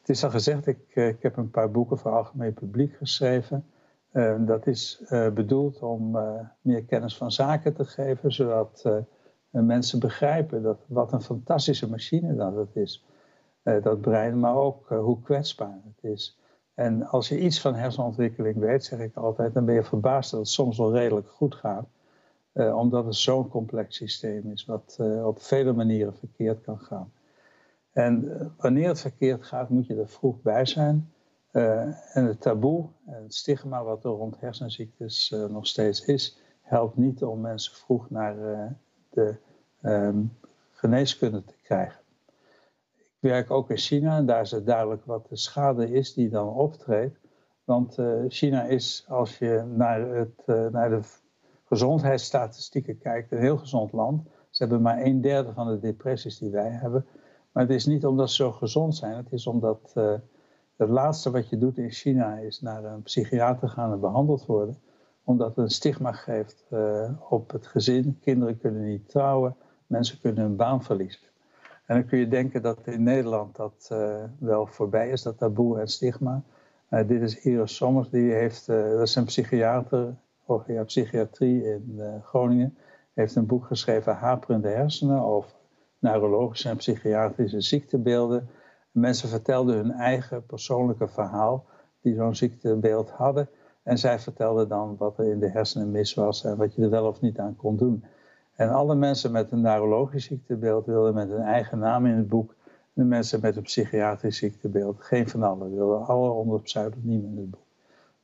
Het is al gezegd, ik, ik heb een paar boeken voor algemeen publiek geschreven. Dat is bedoeld om meer kennis van zaken te geven, zodat mensen begrijpen dat, wat een fantastische machine dat het is. dat brein, maar ook hoe kwetsbaar het is. En als je iets van hersenontwikkeling weet, zeg ik altijd, dan ben je verbaasd dat het soms wel redelijk goed gaat. Omdat het zo'n complex systeem is, wat op vele manieren verkeerd kan gaan. En wanneer het verkeerd gaat, moet je er vroeg bij zijn. En het taboe en het stigma wat er rond hersenziektes nog steeds is, helpt niet om mensen vroeg naar de ehm, geneeskunde te krijgen. Ik werk ook in China en daar is het duidelijk wat de schade is die dan optreedt. Want China is, als je naar, het, naar de gezondheidsstatistieken kijkt, een heel gezond land. Ze hebben maar een derde van de depressies die wij hebben. Maar het is niet omdat ze zo gezond zijn, het is omdat het laatste wat je doet in China is naar een psychiater gaan en behandeld worden. Omdat het een stigma geeft op het gezin. Kinderen kunnen niet trouwen, mensen kunnen hun baan verliezen. En dan kun je denken dat in Nederland dat wel voorbij is, dat taboe en stigma. Uh, dit is Iris Sommers, die heeft, dat is een psychiater, of ja, psychiatrie in Groningen, heeft een boek geschreven, Haperende hersenen, over neurologische en psychiatrische ziektebeelden. Mensen vertelden hun eigen persoonlijke verhaal, die zo'n ziektebeeld hadden. En zij vertelden dan wat er in de hersenen mis was en wat je er wel of niet aan kon doen. En alle mensen met een neurologisch ziektebeeld wilden met hun eigen naam in het boek de mensen met een psychiatrisch ziektebeeld. Geen van allen wilden alle onder pseudoniem in het boek.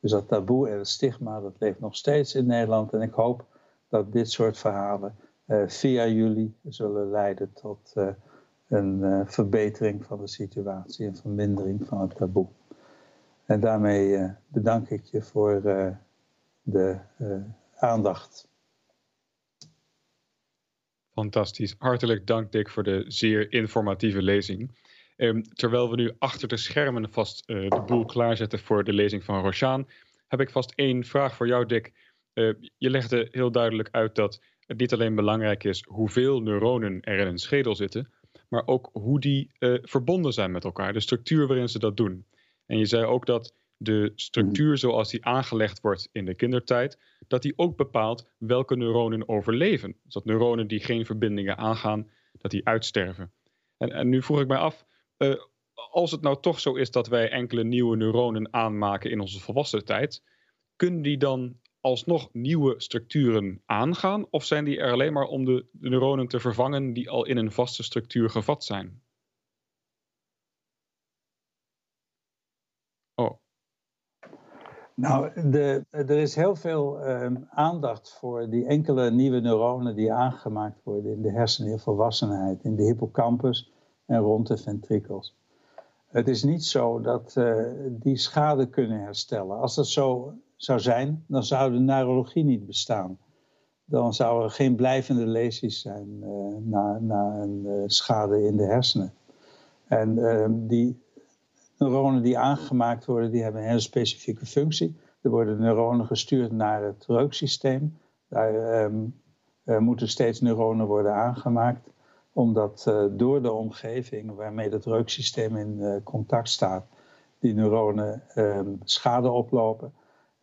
Dus dat taboe en het stigma, dat leeft nog steeds in Nederland. En ik hoop dat dit soort verhalen uh, via jullie zullen leiden tot uh, een uh, verbetering van de situatie en vermindering van het taboe. En daarmee bedank ik je voor de aandacht. Fantastisch. Hartelijk dank, Dick, voor de zeer informatieve lezing. Um, terwijl we nu achter de schermen vast de boel klaarzetten voor de lezing van Roshaan, heb ik vast één vraag voor jou, Dick. Uh, je legde heel duidelijk uit dat het niet alleen belangrijk is hoeveel neuronen er in een schedel zitten, maar ook hoe die uh, verbonden zijn met elkaar, de structuur waarin ze dat doen. En je zei ook dat de structuur zoals die aangelegd wordt in de kindertijd, dat die ook bepaalt welke neuronen overleven. Dus dat neuronen die geen verbindingen aangaan, dat die uitsterven. En, en nu vroeg ik mij af, uh, als het nou toch zo is dat wij enkele nieuwe neuronen aanmaken in onze volwassen tijd, kunnen die dan alsnog nieuwe structuren aangaan? Of zijn die er alleen maar om de, neuronen te vervangen die al in een vaste structuur gevat zijn? Oh, nou, de, er is heel veel um, aandacht voor die enkele nieuwe neuronen die aangemaakt worden in de hersenen in volwassenheid, in de hippocampus en rond de ventrikels. Het is niet zo dat uh, die schade kunnen herstellen. Als dat zo zou zijn, dan zou de neurologie niet bestaan. Dan zou er geen blijvende lesies zijn uh, na, na, een uh, schade in de hersenen. En ehm, die neuronen die aangemaakt worden, die hebben een hele specifieke functie. Er worden neuronen gestuurd naar het reuksysteem. Daar um, uh, moeten steeds neuronen worden aangemaakt, omdat door de omgeving waarmee het reuksysteem in contact staat, die neuronen um, schade oplopen.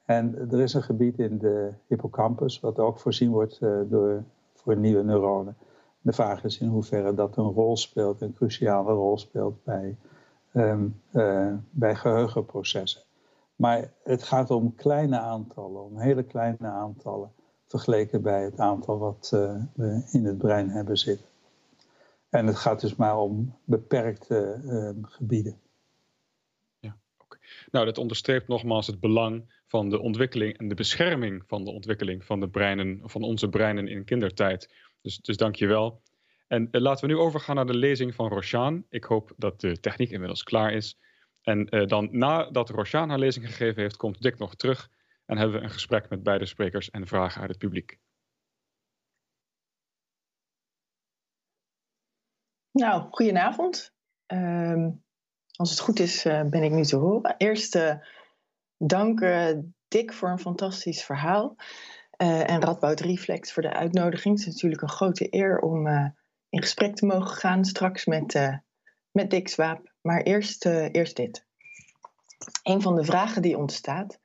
En er is een gebied in de hippocampus, wat ook voorzien wordt door, voor nieuwe neuronen. De vraag is in hoeverre dat een rol speelt, een cruciale rol speelt bij um, uh, bij geheugenprocessen. Maar het gaat om kleine aantallen, om hele kleine aantallen, vergeleken bij het aantal wat uh, we in het brein hebben zitten. En het gaat dus maar om beperkte uh, gebieden. Ja, okay. Nou, dat onderstreept nogmaals het belang van de ontwikkeling en de bescherming van de ontwikkeling van de breinen, van onze breinen in kindertijd. Dus, dus dank je wel. En uh, laten we nu overgaan naar de lezing van Roshan. Ik hoop dat de techniek inmiddels klaar is. En uh, dan nadat Roshan haar lezing gegeven heeft, komt Dick nog terug en hebben we een gesprek met beide sprekers en vragen uit het publiek. Nou, goedenavond. Uh, als het goed is, uh, ben ik nu te horen. Eerst dank Dick voor een fantastisch verhaal. en Radboud Reflex voor de uitnodiging. Het is natuurlijk een grote eer om in gesprek te mogen gaan straks met, uh, met Dick Swaap. Maar eerst, eerst dit. Een van de vragen die ontstaat,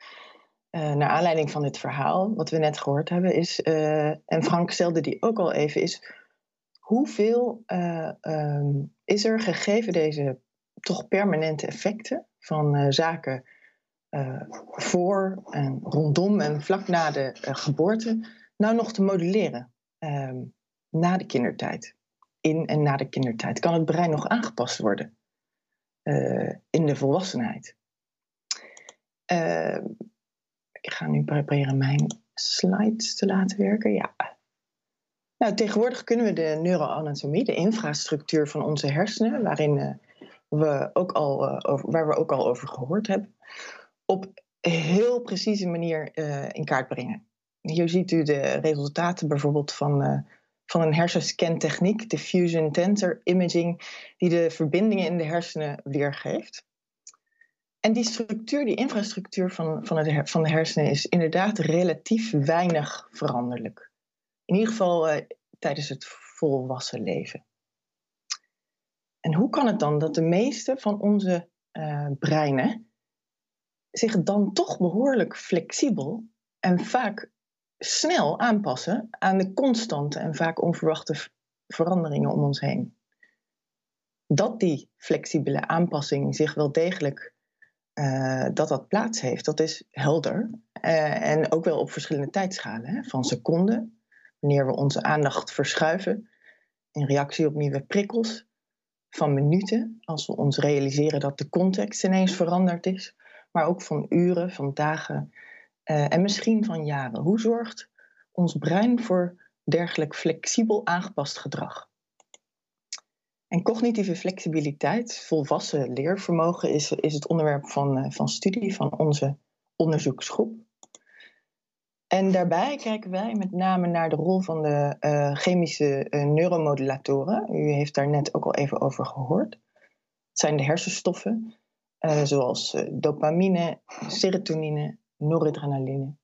naar aanleiding van dit verhaal, wat we net gehoord hebben, is, en Frank stelde die ook al even, is hoeveel um, is er gegeven deze toch permanente effecten van zaken voor en rondom en vlak na de geboorte, nou nog te modelleren um, na de kindertijd? in en na de kindertijd? Kan het brein nog aangepast worden uh, in de volwassenheid? Uh, ik ga nu proberen mijn slides te laten werken. Ja. Nou, tegenwoordig kunnen we de neuroanatomie, de infrastructuur van onze hersenen, waarin we ook al, waar we ook al over gehoord hebben, op heel precieze manier uh, in kaart brengen. Hier ziet u de resultaten bijvoorbeeld van, van een hersenscantechniek, de Fusion Tensor Imaging, die de verbindingen in de hersenen weergeeft. En die structuur, die infrastructuur van, van, van de hersenen is inderdaad relatief weinig veranderlijk. In ieder geval uh, tijdens het volwassen leven. En hoe kan het dan dat de meeste van onze breinen zich dan toch behoorlijk flexibel en vaak snel aanpassen aan de constante en vaak onverwachte veranderingen om ons heen? Dat die flexibele aanpassing zich wel degelijk uh, dat dat plaats heeft, dat is helder. Uh, en ook wel op verschillende tijdschalen. Hè? Van seconden, wanneer we onze aandacht verschuiven in reactie op nieuwe prikkels. Van minuten, als we ons realiseren dat de context ineens veranderd is. Maar ook van uren, van dagen uh, en misschien van jaren. Hoe zorgt ons brein voor dergelijk flexibel aangepast gedrag? En cognitieve flexibiliteit, volwassen leervermogen, is, is het onderwerp van, uh, van studie van onze onderzoeksgroep. En daarbij kijken wij met name naar de rol van de uh, chemische neuromodulatoren. U heeft daar net ook al even over gehoord. Het zijn de hersenstoffen, zoals dopamine, serotonine, noradrenaline.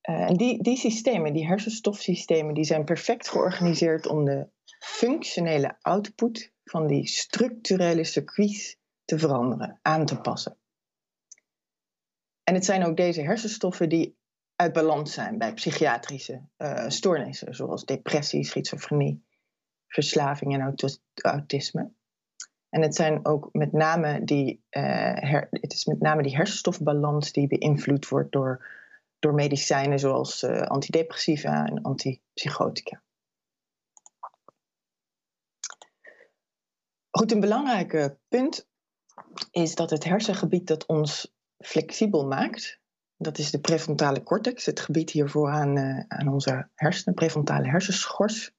en die, die systemen, die hersenstofsystemen, die zijn perfect georganiseerd om de functionele output van die structurele circuits te veranderen, aan te passen. En het zijn ook deze hersenstoffen die uit balans zijn bij psychiatrische stoornissen, zoals depressie, schizofrenie, verslaving en autisme. En het zijn ook met name die, uh, het is met name die hersenstofbalans die beïnvloed wordt door, door medicijnen zoals uh, antidepressiva en antipsychotica. Goed, een belangrijk punt is dat het hersengebied dat ons flexibel maakt, dat is de prefrontale cortex, het gebied hiervoor aan, uh, aan onze hersenen, prefrontale hersenschors,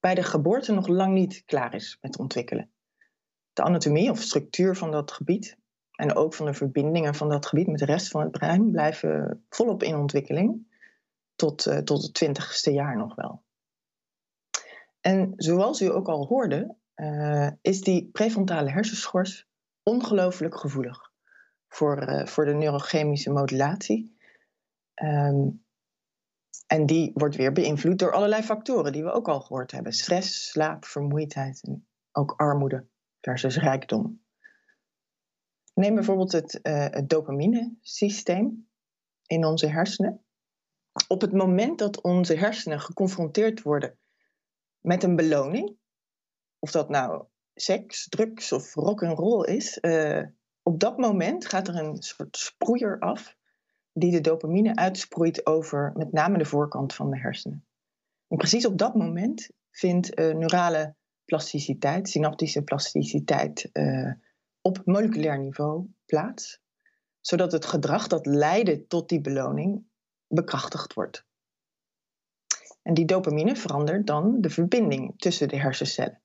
bij de geboorte nog lang niet klaar is met ontwikkelen. De anatomie of structuur van dat gebied en ook van de verbindingen van dat gebied met de rest van het brein blijven volop in ontwikkeling tot, uh, tot het twintigste jaar nog wel. En zoals u ook al hoorde, uh, is die prefrontale hersenschors ongelooflijk gevoelig voor, uh, voor de neurochemische modulatie. Um, en die wordt weer beïnvloed door allerlei factoren die we ook al gehoord hebben: stress, slaap, vermoeidheid en ook armoede versus rijkdom. Neem bijvoorbeeld het, uh, dopamine-systeem in onze hersenen. Op het moment dat onze hersenen geconfronteerd worden met een beloning, of dat nou seks, drugs of rock and roll is, uh, op dat moment gaat er een soort sproeier af die de dopamine uitsproeit over met name de voorkant van de hersenen. En precies op dat moment vindt uh, neurale plasticiteit, synaptische plasticiteit uh, op moleculair niveau plaats, zodat het gedrag dat leidde tot die beloning bekrachtigd wordt. En die dopamine verandert dan de verbinding tussen de hersencellen.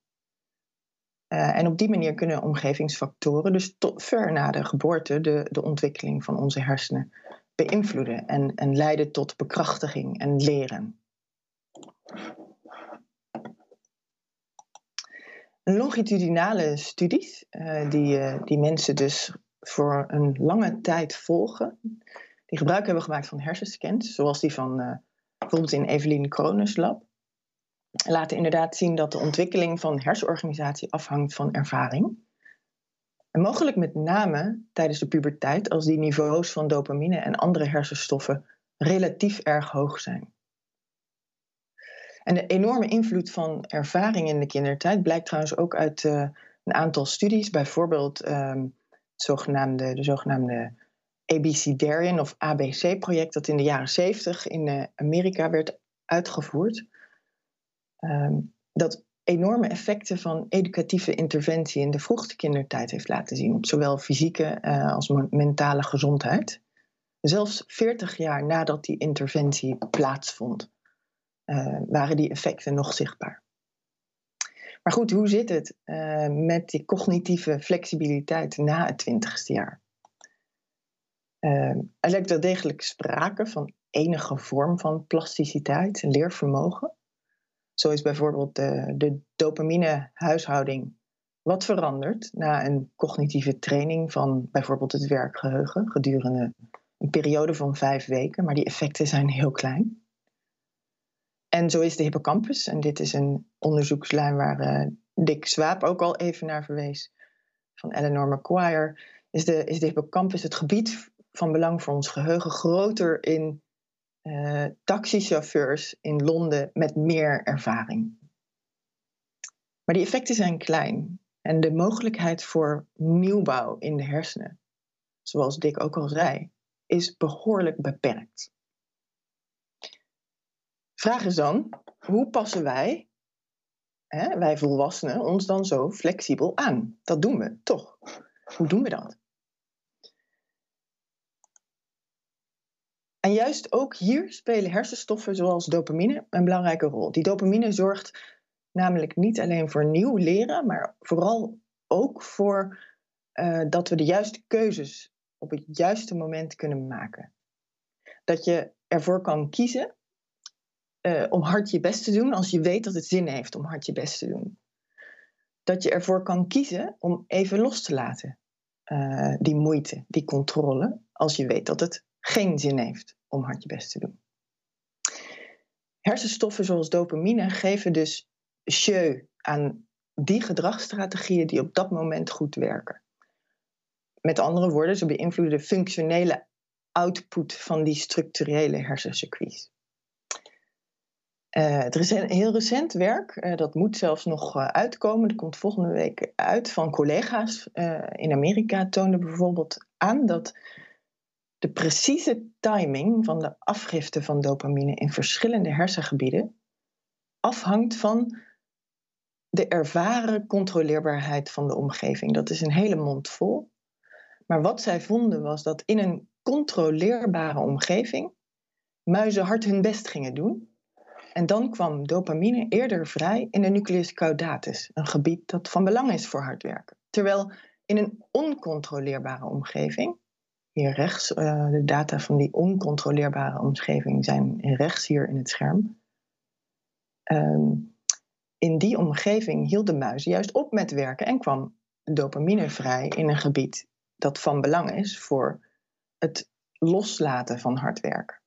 Uh, en op die manier kunnen omgevingsfactoren, dus tot ver na de geboorte, de, de ontwikkeling van onze hersenen beïnvloeden en, en leiden tot bekrachtiging en leren. Longitudinale studies, uh, die, uh, die mensen dus voor een lange tijd volgen, die gebruik hebben gemaakt van hersenscans, zoals die van bijvoorbeeld in Evelien Krones lab, laten inderdaad zien dat de ontwikkeling van hersenorganisatie afhangt van ervaring. En mogelijk met name tijdens de puberteit, als die niveaus van dopamine en andere hersenstoffen relatief erg hoog zijn. En de enorme invloed van ervaring in de kindertijd blijkt trouwens ook uit uh, een aantal studies, bijvoorbeeld um, zogenaamde, de zogenaamde of ABC-project, dat in de jaren 70 in uh, Amerika werd uitgevoerd. Um, dat enorme effecten van educatieve interventie in de vroegste kindertijd heeft laten zien op zowel fysieke uh, als mentale gezondheid. Zelfs 40 jaar nadat die interventie plaatsvond. Uh, waren die effecten nog zichtbaar. Maar goed, hoe zit het uh, met die cognitieve flexibiliteit na het twintigste jaar? Uh, er lijkt wel degelijk sprake van enige vorm van plasticiteit en leervermogen. Zo is bijvoorbeeld de, de dopamine-huishouding wat verandert na een cognitieve training van bijvoorbeeld het werkgeheugen gedurende een periode van vijf weken, maar die effecten zijn heel klein. En zo is de hippocampus, en dit is een onderzoekslijn waar uh, Dick Swaap ook al even naar verwees, van Eleanor McQuire, is de, is de hippocampus het gebied van belang voor ons geheugen groter in uh, taxichauffeurs in Londen met meer ervaring. Maar die effecten zijn klein en de mogelijkheid voor nieuwbouw in de hersenen, zoals Dick ook al zei, is behoorlijk beperkt. Vraag is dan, hoe passen wij, hè, wij volwassenen, ons dan zo flexibel aan? Dat doen we toch? Hoe doen we dat? En juist ook hier spelen hersenstoffen zoals dopamine een belangrijke rol. Die dopamine zorgt namelijk niet alleen voor nieuw leren, maar vooral ook voor uh, dat we de juiste keuzes op het juiste moment kunnen maken. Dat je ervoor kan kiezen uh, om hard je best te doen als je weet dat het zin heeft om hard je best te doen. Dat je ervoor kan kiezen om even los te laten, uh, die moeite, die controle, als je weet dat het geen zin heeft om hard je best te doen. Hersenstoffen zoals dopamine geven dus jeu aan die gedragsstrategieën die op dat moment goed werken. Met andere woorden, ze beïnvloeden de functionele output van die structurele hersencircuits. Uh, er is een heel recent werk, uh, dat moet zelfs nog uh, uitkomen, dat komt volgende week uit van collega's in Amerika, toonde bijvoorbeeld aan dat de precieze timing van de afgifte van dopamine in verschillende hersengebieden afhangt van de ervaren controleerbaarheid van de omgeving. Dat is een hele mond vol. Maar wat zij vonden was dat in een controleerbare omgeving muizen hard hun best gingen doen. En dan kwam dopamine eerder vrij in de nucleus caudatus, een gebied dat van belang is voor hard werken. Terwijl in een oncontroleerbare omgeving, hier rechts, uh, de data van die oncontroleerbare omgeving zijn rechts hier in het scherm. Um, in die omgeving hield de muis juist op met werken en kwam dopamine vrij in een gebied dat van belang is voor het loslaten van hard werken.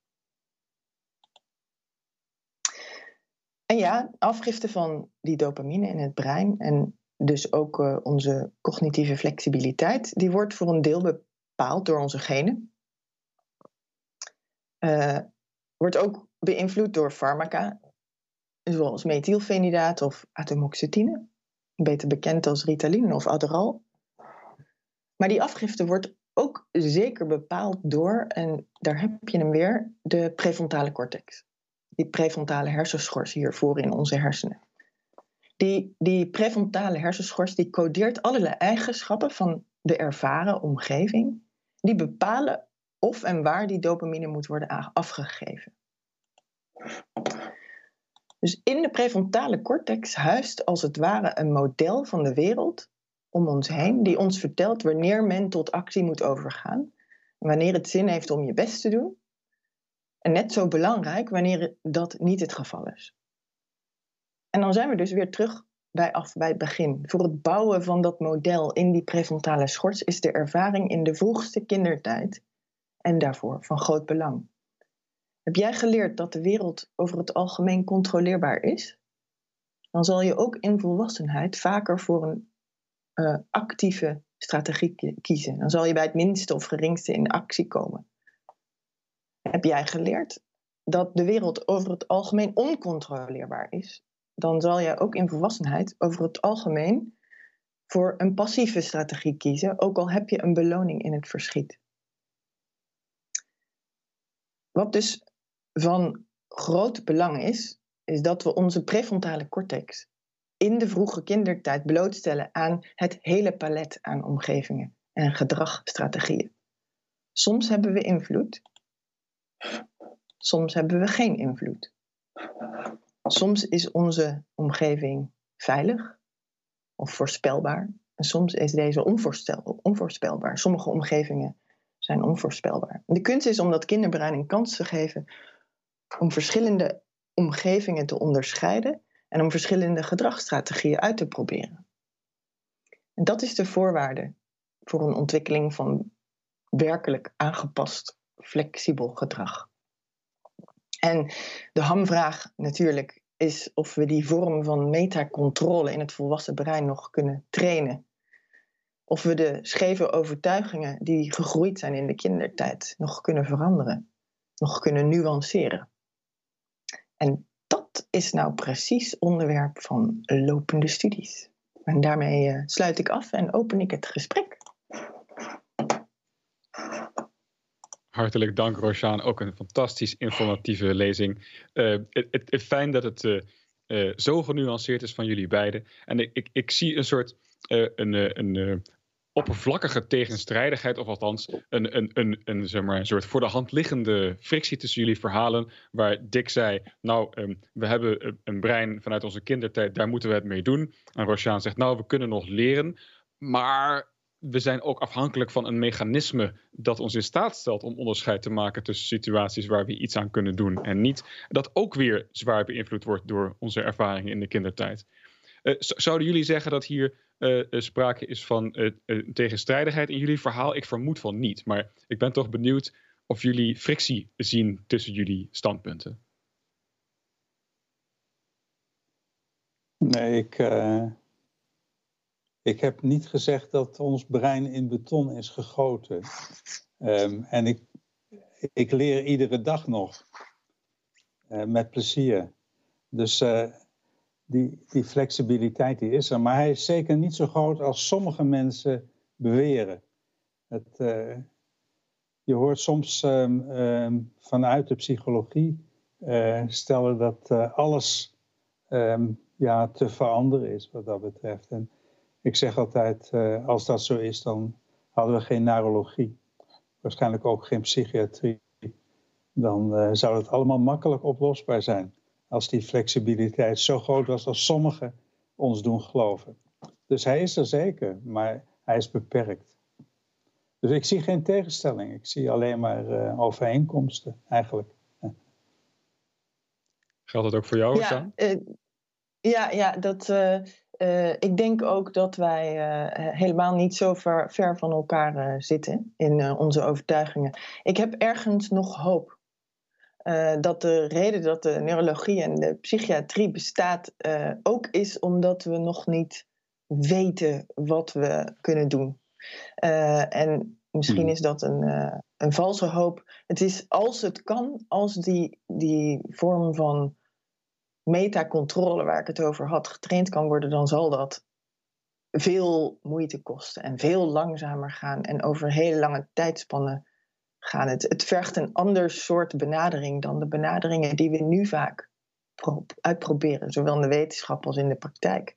En ja, afgifte van die dopamine in het brein en dus ook uh, onze cognitieve flexibiliteit, die wordt voor een deel bepaald door onze genen. Uh, wordt ook beïnvloed door farmaca zoals methylfenidaat of atomoxetine, beter bekend als Ritalin of Adderall. Maar die afgifte wordt ook zeker bepaald door, en daar heb je hem weer, de prefrontale cortex. Die prefrontale hersenschors hiervoor in onze hersenen. Die, die prefrontale hersenschors die codeert allerlei eigenschappen van de ervaren omgeving. Die bepalen of en waar die dopamine moet worden afgegeven. Dus in de prefrontale cortex huist als het ware een model van de wereld om ons heen, die ons vertelt wanneer men tot actie moet overgaan, wanneer het zin heeft om je best te doen. En net zo belangrijk wanneer dat niet het geval is. En dan zijn we dus weer terug bij af bij het begin. Voor het bouwen van dat model in die prefrontale schors is de ervaring in de vroegste kindertijd en daarvoor van groot belang. Heb jij geleerd dat de wereld over het algemeen controleerbaar is? Dan zal je ook in volwassenheid vaker voor een uh, actieve strategie kiezen. Dan zal je bij het minste of geringste in actie komen. Heb jij geleerd dat de wereld over het algemeen oncontroleerbaar is? Dan zal je ook in volwassenheid over het algemeen voor een passieve strategie kiezen, ook al heb je een beloning in het verschiet. Wat dus van groot belang is, is dat we onze prefrontale cortex in de vroege kindertijd blootstellen aan het hele palet aan omgevingen en gedragstrategieën. Soms hebben we invloed, soms hebben we geen invloed. Soms is onze omgeving veilig of voorspelbaar. En soms is deze onvoorspelbaar. Sommige omgevingen zijn onvoorspelbaar. De kunst is om dat kinderbrein een kans te geven om verschillende omgevingen te onderscheiden en om verschillende gedragsstrategieën uit te proberen. En dat is de voorwaarde voor een ontwikkeling van werkelijk aangepast, flexibel gedrag. En de hamvraag natuurlijk is of we die vorm van metacontrole in het volwassen brein nog kunnen trainen. Of we de scheve overtuigingen die gegroeid zijn in de kindertijd nog kunnen veranderen, nog kunnen nuanceren. En dat is nou precies onderwerp van lopende studies. En daarmee eh, sluit ik af en open ik het gesprek. Hartelijk dank, Roshaan. Ook een fantastisch informatieve lezing. Uh, het, fijn dat het uh, zo genuanceerd is van jullie beiden. En ik, ik, zie een soort een, een, oppervlakkige tegenstrijdigheid, of althans een, een, een, een, zeg maar, een soort voor de hand liggende frictie tussen jullie verhalen, waar Dick zei, nou, um, we hebben een brein vanuit onze kindertijd, daar moeten we het mee doen. En Roshaan zegt, nou, we kunnen nog leren, maar we zijn ook afhankelijk van een mechanisme dat ons in staat stelt om onderscheid te maken tussen situaties waar we iets aan kunnen doen en niet. Dat ook weer zwaar beïnvloed wordt door onze ervaringen in de kindertijd. Uh, zouden jullie zeggen dat hier uh, sprake is van tegenstrijdigheid in jullie verhaal? Ik vermoed van niet, maar ik ben toch benieuwd of jullie frictie zien tussen jullie standpunten. Nee, ik, ik heb niet gezegd dat ons brein in beton is gegoten. Um, en ik, ik leer iedere dag nog. Uh, met plezier. Dus uh, die, die flexibiliteit die is er. Maar hij is zeker niet zo groot als sommige mensen beweren. Het, uh, je hoort soms um, um, vanuit de psychologie stellen dat alles ja, te veranderen is wat dat betreft. En ik zeg altijd, uh, als dat zo is, dan hadden we geen neurologie. Waarschijnlijk ook geen psychiatrie. Dan uh, zou het allemaal makkelijk oplosbaar zijn. Als die flexibiliteit zo groot was als sommigen ons doen geloven. Dus hij is er zeker, maar hij is beperkt. Dus ik zie geen tegenstelling. Ik zie alleen maar uh, overeenkomsten eigenlijk. Geldt dat ook voor jou, ja, ja, ja, dat, uh, ik denk ook dat wij uh, helemaal niet zo ver, ver van elkaar uh, zitten in onze overtuigingen. Ik heb ergens nog hoop. dat de reden dat de neurologie en de psychiatrie bestaat ook is omdat we nog niet weten wat we kunnen doen. en misschien hmm. is dat een, een valse hoop. Het is als het kan, als die, die vorm van metacontrole waar ik het over had getraind kan worden, dan zal dat veel moeite kosten en veel langzamer gaan en over hele lange tijdspannen gaan. Het, het vergt een ander soort benadering dan de benaderingen die we nu vaak uitproberen, zowel in de wetenschap als in de praktijk.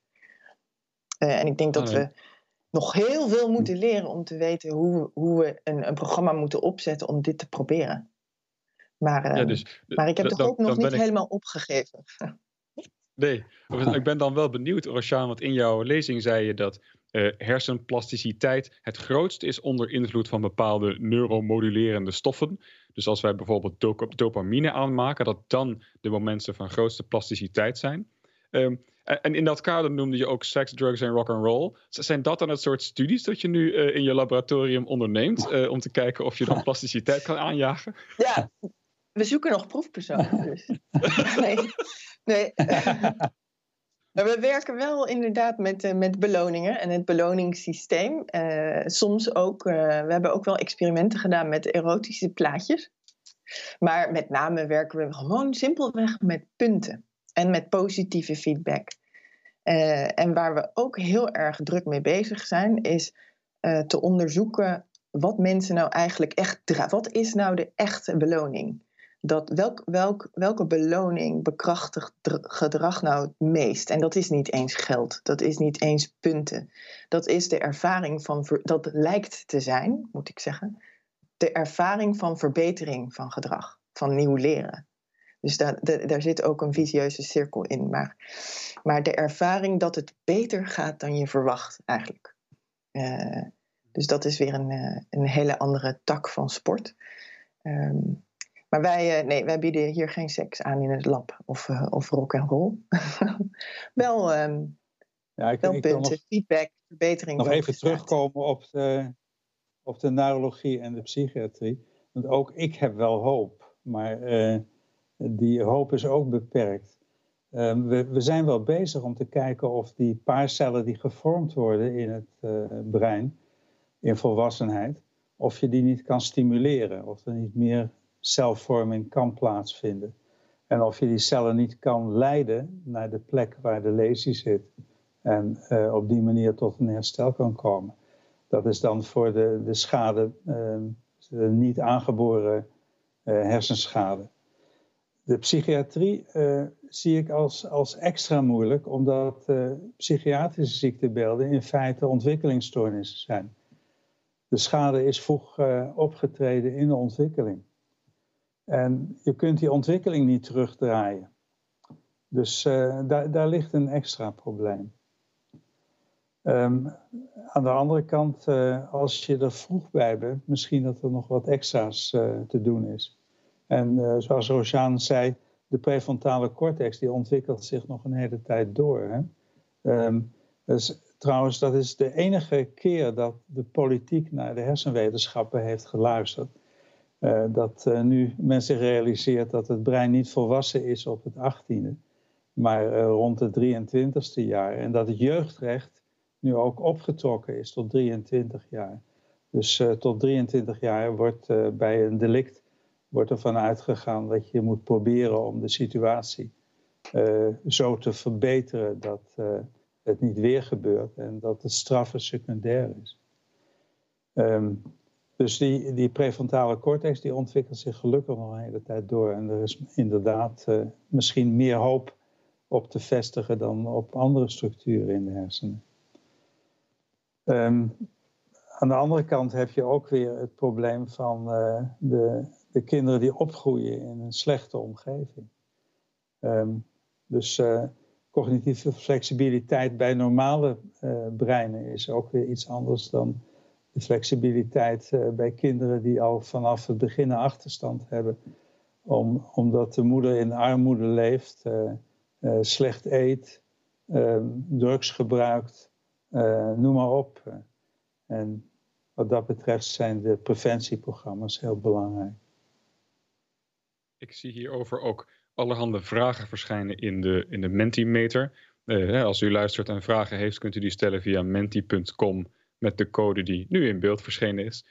Uh, en ik denk dat we nog heel veel moeten leren om te weten hoe, hoe we een, een programma moeten opzetten om dit te proberen. Maar, ja, dus, maar ik heb toch ook nog niet helemaal opgegeven. Nee, ik ben dan wel benieuwd, Roshaan, want in jouw lezing zei je dat uh, hersenplasticiteit het grootst is onder invloed van bepaalde neuromodulerende stoffen. Dus als wij bijvoorbeeld dopamine aanmaken, dat dan de momenten van grootste plasticiteit zijn. Um, en in dat kader noemde je ook seks, drugs en rock and roll. Zijn dat dan het soort studies dat je nu uh, in je laboratorium onderneemt uh, om te kijken of je dan plasticiteit kan aanjagen? Ja, we zoeken nog proefpersonen. Dus. nee. nee. we werken wel inderdaad met, uh, met beloningen en het beloningssysteem. Uh, soms ook, uh, we hebben ook wel experimenten gedaan met erotische plaatjes. Maar met name werken we gewoon simpelweg met punten en met positieve feedback. en waar we ook heel erg druk mee bezig zijn, is te onderzoeken wat mensen nou eigenlijk echt dragen. Wat is nou de echte beloning? Dat welk, welk, welke beloning bekrachtigt gedrag nou het meest? En dat is niet eens geld, dat is niet eens punten. Dat is de ervaring van, dat lijkt te zijn, moet ik zeggen, de ervaring van verbetering van gedrag, van nieuw leren. Dus daar, daar zit ook een visieuze cirkel in. Maar, maar de ervaring dat het beter gaat dan je verwacht, eigenlijk. Uh, dus dat is weer een, uh, een hele andere tak van sport. Um, maar wij, uh, nee, wij bieden hier geen seks aan in het lab of, of rock en roll. wel, um, ja, ik, wel ik punten, nog, feedback, verbetering. Nog even terugkomen op de, op de neurologie en de psychiatrie. Want ook ik heb wel hoop, maar die hoop is ook beperkt. Um, we, we, zijn wel bezig om te kijken of die paarcellen die gevormd worden in het uh, brein, in volwassenheid, of je die niet kan stimuleren, of er niet meer celvorming kan plaatsvinden. En of je die cellen niet kan leiden naar de plek waar de lesie zit. En uh, op die manier tot een herstel kan komen. Dat is dan voor de, de schade, uh, de niet aangeboren uh, hersenschade. De psychiatrie zie ik als, als extra moeilijk, omdat psychiatrische ziektebeelden in feite ontwikkelingsstoornissen zijn. De schade is vroeg opgetreden in de ontwikkeling. En je kunt die ontwikkeling niet terugdraaien. Dus daar, daar ligt een extra probleem. Um, aan de andere kant, als je er vroeg bij bent, misschien dat er nog wat extra's te doen is. En zoals Rojaan zei, de prefrontale cortex die ontwikkelt zich nog een hele tijd door. Hè? Um, dus, trouwens, dat is de enige keer dat de politiek naar de hersenwetenschappen heeft geluisterd. Uh, dat uh, nu men zich realiseert dat het brein niet volwassen is op het 18e, maar uh, rond het 23e jaar. En dat het jeugdrecht nu ook opgetrokken is tot 23 jaar. Dus tot 23 jaar wordt bij een delict wordt ervan uitgegaan dat je moet proberen om de situatie zo te verbeteren dat het niet weer gebeurt en dat de straffen secundair is. Um, dus die, die prefrontale cortex die ontwikkelt zich gelukkig nog een hele tijd door. En er is inderdaad uh, misschien meer hoop op te vestigen dan op andere structuren in de hersenen. Um, aan de andere kant heb je ook weer het probleem van de de kinderen die opgroeien in een slechte omgeving. Um, dus uh, cognitieve flexibiliteit bij normale breinen is ook weer iets anders dan de flexibiliteit uh, bij kinderen die al vanaf het begin een achterstand hebben. Om, omdat de moeder in armoede leeft, slecht eet, ehm, drugs gebruikt, noem maar op. En wat dat betreft zijn de preventieprogramma's heel belangrijk. Ik zie hierover ook allerhande vragen verschijnen in de, in de Mentimeter. Als u luistert en vragen heeft, kunt u die stellen via menti.com met de code die nu in beeld verschenen is.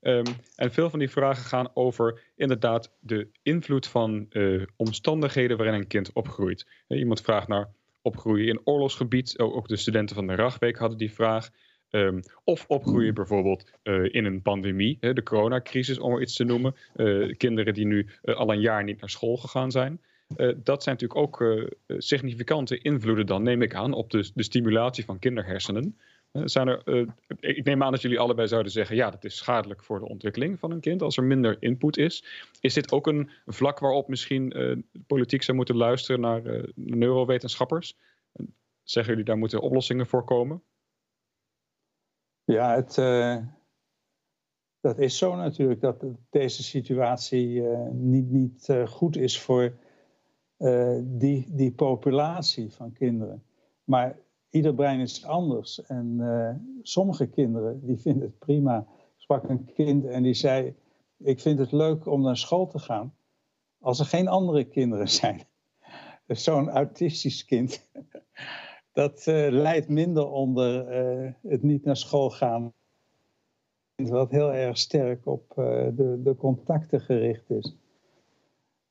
Um, en veel van die vragen gaan over inderdaad de invloed van uh, omstandigheden waarin een kind opgroeit. Uh, iemand vraagt naar opgroeien in oorlogsgebied. Ook de studenten van de Ragweek hadden die vraag. Um, of opgroeien bijvoorbeeld uh, in een pandemie, hè, de coronacrisis om er iets te noemen. Uh, kinderen die nu al een jaar niet naar school gegaan zijn. dat zijn natuurlijk ook significante invloeden dan, neem ik aan, op de, de stimulatie van kinderhersenen. Zijn er, ik neem aan dat jullie allebei zouden zeggen, ja, dat is schadelijk voor de ontwikkeling van een kind als er minder input is. Is dit ook een vlak waarop misschien de politiek zou moeten luisteren naar neurowetenschappers? Zeggen jullie daar moeten oplossingen voor komen? Ja, het, uh, dat is zo natuurlijk dat deze situatie uh, niet, niet uh, goed is voor die, die populatie van kinderen. Maar ieder brein is anders. En sommige kinderen die vinden het prima. Ik sprak een kind en die zei: Ik vind het leuk om naar school te gaan als er geen andere kinderen zijn. Zo'n autistisch kind dat uh, minder onder uh, het niet naar school gaan. Wat heel erg sterk op de, de, contacten gericht is.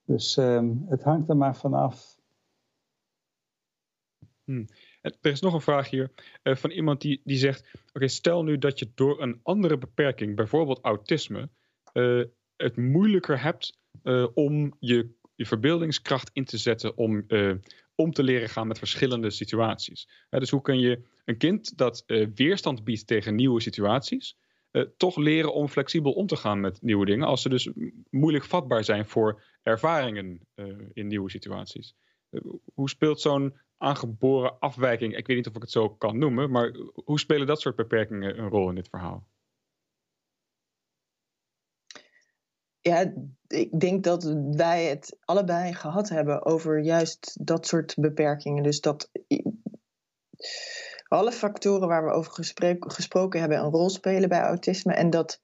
Dus um, het hangt er maar vanaf. Hmm. Er is nog een vraag hier van iemand die, die zegt: Oké, stel nu dat je door een andere beperking, bijvoorbeeld autisme, het moeilijker hebt om je, je verbeeldingskracht in te zetten om om te leren gaan met verschillende situaties. dus hoe kun je een kind dat weerstand biedt tegen nieuwe situaties, toch leren om flexibel om te gaan met nieuwe dingen, als ze dus moeilijk vatbaar zijn voor ervaringen in nieuwe situaties. hoe speelt zo'n aangeboren afwijking, ik weet niet of ik het zo kan noemen, maar hoe spelen dat soort beperkingen een rol in dit verhaal? Ja, ik denk dat wij het allebei gehad hebben over juist dat soort beperkingen. Dus dat alle factoren waar we over gesproken hebben een rol spelen bij autisme. En dat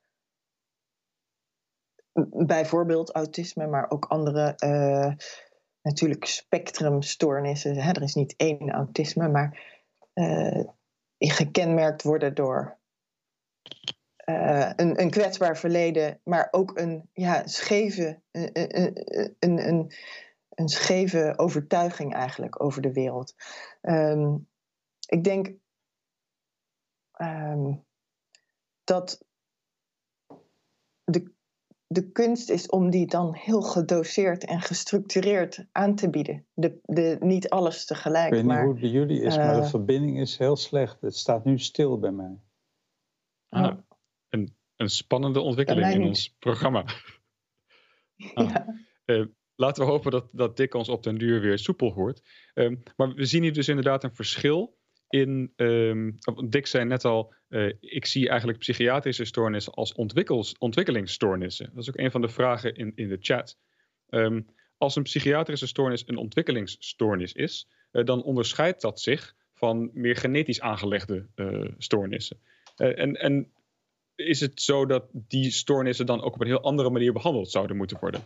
bijvoorbeeld autisme, maar ook andere uh, natuurlijk spectrumstoornissen. Hè? Er is niet één autisme, maar uh, gekenmerkt worden door uh, een, een kwetsbaar verleden, maar ook een ja, scheve, een, een, een, een scheve overtuiging eigenlijk over de wereld. Um, ik denk um, dat de, de kunst is om die dan heel gedoseerd en gestructureerd aan te bieden. De, de, niet alles tegelijk. Ik weet maar, niet hoe het bij jullie is, maar de verbinding is heel slecht. Het staat nu stil bij mij. Ah, een, een spannende ontwikkeling in ons programma. Ah, ja. uh, laten we hopen dat, dat Dick ons op den duur weer soepel hoort. Um, maar we zien hier dus inderdaad een verschil in. Um, Dick zei net al, uh, ik zie eigenlijk psychiatrische stoornissen als ontwikkelingsstoornissen. Dat is ook een van de vragen in, in de chat. Um, als een psychiatrische stoornis een ontwikkelingsstoornis is, uh, dan onderscheidt dat zich van meer genetisch aangelegde uh, stoornissen. en, en is het zo dat die stoornissen dan ook op een heel andere manier behandeld zouden moeten worden?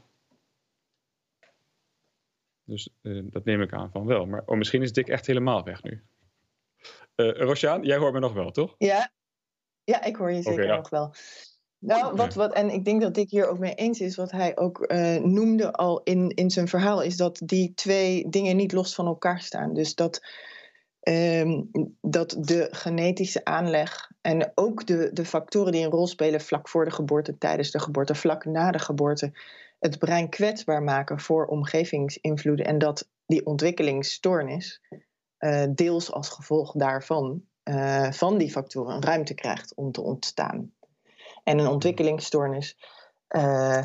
Dus dat neem ik aan van wel. Maar oh, misschien is Dick echt helemaal weg nu. Uh, Rosjaan, jij hoort me nog wel, toch? Ja, ja ik hoor je zeker okay, nog wel. Nou, wat, wat, en ik denk dat Dick hier ook mee eens is, wat hij ook uh, noemde al in, in zijn verhaal, is dat die twee dingen niet los van elkaar staan. Dus dat, um, dat de genetische aanleg en ook de, de factoren die een rol spelen vlak voor de geboorte, tijdens de geboorte, vlak na de geboorte, het brein kwetsbaar maken voor omgevingsinvloeden en dat die ontwikkelingsstoornis deels als gevolg daarvan, uh, van die factoren, ruimte krijgt om te ontstaan. En een ontwikkelingsstoornis uh,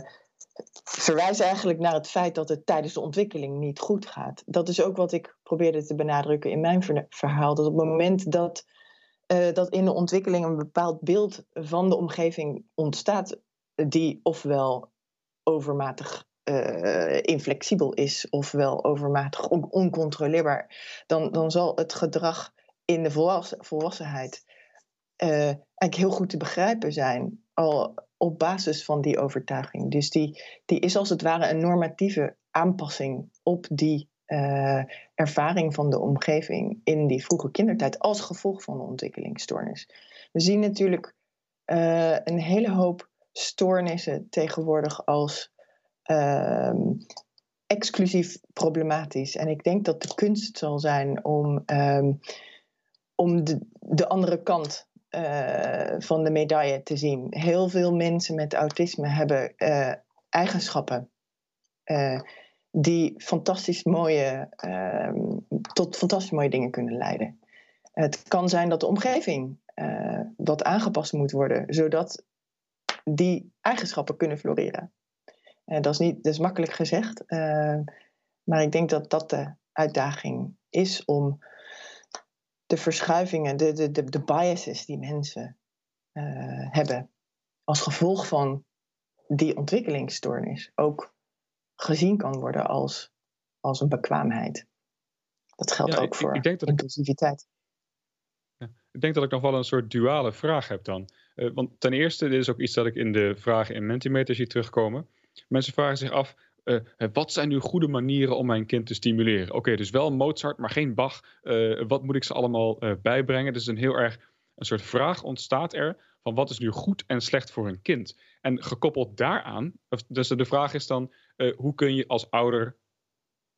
verwijst eigenlijk naar het feit dat het tijdens de ontwikkeling niet goed gaat. Dat is ook wat ik probeerde te benadrukken in mijn verhaal. Dat op het moment dat, dat in de ontwikkeling een bepaald beeld van de omgeving ontstaat, die ofwel overmatig uh, inflexibel is, ofwel overmatig on oncontroleerbaar, dan, dan zal het gedrag in de volwassen, volwassenheid uh, eigenlijk heel goed te begrijpen zijn, al op basis van die overtuiging. Dus die, die is als het ware een normatieve aanpassing op die uh, ervaring van de omgeving in die vroege kindertijd als gevolg van de ontwikkelingsstoornis. We zien natuurlijk een hele hoop stoornissen tegenwoordig als exclusief problematisch. En ik denk dat de kunst zal zijn om, um, om de, de andere kant uh, van de medaille te zien. Heel veel mensen met autisme hebben uh, eigenschappen uh, die fantastisch mooie, ehm, tot fantastisch mooie dingen kunnen leiden. Het kan zijn dat de omgeving wat aangepast moet worden, zodat die eigenschappen kunnen floreren. Uh, dat, is niet, dat is makkelijk gezegd, uh, maar ik denk dat dat de uitdaging is om de verschuivingen, de, de, de, de biases die mensen uh, hebben als gevolg van die ontwikkelingsstoornis ook gezien kan worden als, als een bekwaamheid. Dat geldt ja, ook ik, voor ik denk dat inclusiviteit. Ik, ja, ik denk dat ik nog wel een soort duale vraag heb dan. want ten eerste, dit is ook iets dat ik in de vragen in Mentimeter zie terugkomen. Mensen vragen zich af, uh, wat zijn nu goede manieren om mijn kind te stimuleren? Oké, dus wel Mozart, maar geen Bach. Uh, wat moet ik ze allemaal uh, bijbrengen? Dus een heel erg een soort vraag ontstaat er van wat is nu goed en slecht voor een kind? En gekoppeld daaraan, dus de vraag is dan, hoe kun je als ouder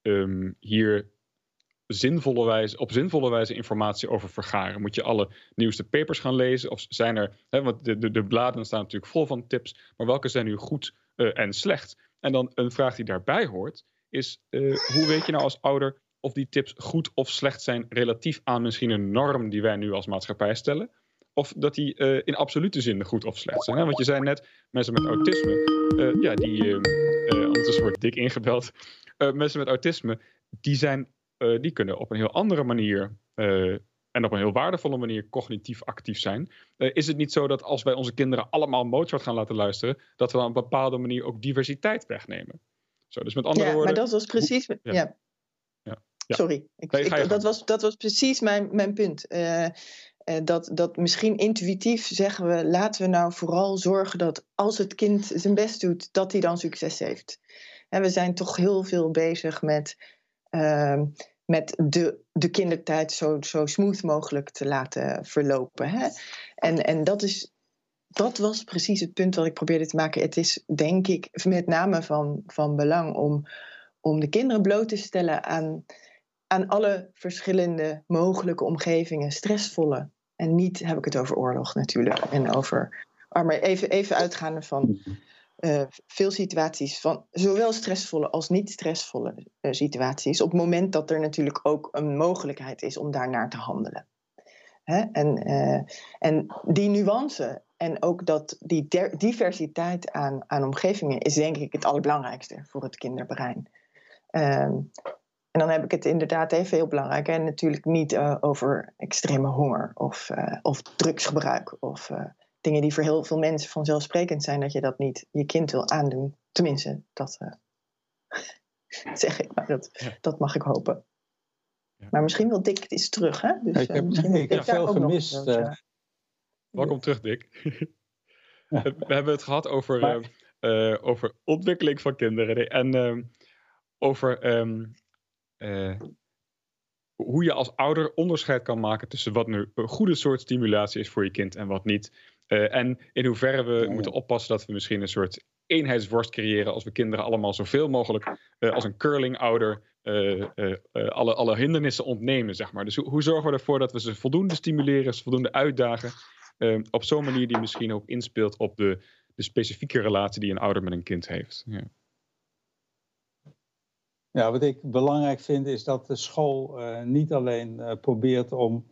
um, hier zinvolle wijze, op zinvolle wijze informatie over vergaren? Moet je alle nieuwste papers gaan lezen? Of zijn er, hè, want de, de, de bladen staan natuurlijk vol van tips, maar welke zijn nu goed uh, en slecht. En dan een vraag die daarbij hoort, is uh, hoe weet je nou als ouder of die tips goed of slecht zijn relatief aan misschien een norm die wij nu als maatschappij stellen? Of dat die uh, in absolute zin goed of slecht zijn. Hè? Want je zei net, mensen met autisme, ja, die, ondertussen wordt dik ingebeld. mensen met autisme, die, zijn, die kunnen op een heel andere manier en op een heel waardevolle manier cognitief actief zijn. is het niet zo dat als wij onze kinderen allemaal Mozart gaan laten luisteren, dat we op een bepaalde manier ook diversiteit wegnemen? Zo, dus met andere ja, woorden. Maar dat was precies. ja. ja. Ja. Sorry, ik, ik, dat, was, dat was precies mijn, mijn punt. Uh, dat, dat misschien intuïtief zeggen we, laten we nou vooral zorgen dat als het kind zijn best doet, dat hij dan succes heeft. En we zijn toch heel veel bezig met, uh, met de, de kindertijd zo, zo smooth mogelijk te laten verlopen. Hè? En, en dat, is, dat was precies het punt wat ik probeerde te maken. Het is denk ik met name van, van belang om, om de kinderen bloot te stellen aan aan alle verschillende mogelijke omgevingen, stressvolle. En niet heb ik het over oorlog natuurlijk. En over. Maar even, even uitgaande van uh, veel situaties, van zowel stressvolle als niet stressvolle uh, situaties. Op het moment dat er natuurlijk ook een mogelijkheid is om daarnaar te handelen. Hè? En, uh, en die nuance en ook dat die diversiteit aan, aan omgevingen is denk ik het allerbelangrijkste voor het kinderbrein. Uh, en dan heb ik het inderdaad even heel belangrijk. En natuurlijk niet over extreme honger of, of drugsgebruik. Of dingen die voor heel veel mensen vanzelfsprekend zijn dat je dat niet je kind wil aandoen. Tenminste, dat zeg ik. Maar dat, ja. dat mag ik hopen. Ja. Maar misschien wil Dick eens terug, hè? Dus, ik heb, ik heb veel gemist. Nog, Welkom terug, Dick. We hebben het gehad over, maar... over ontwikkeling van kinderen. En over um, uh, hoe je als ouder onderscheid kan maken tussen wat nu een goede soort stimulatie is voor je kind en wat niet. Uh, en in hoeverre we ja, moeten oppassen dat we misschien een soort eenheidsworst creëren als we kinderen allemaal zoveel mogelijk uh, als een curling-ouder alle, alle hindernissen ontnemen, zeg maar. Dus hoe, hoe, zorgen we ervoor dat we ze voldoende stimuleren, ze voldoende uitdagen, op zo'n manier die misschien ook inspeelt op de, de specifieke relatie die een ouder met een kind heeft. Ja. Ja, wat ik belangrijk vind is dat de school uh, niet alleen uh, probeert om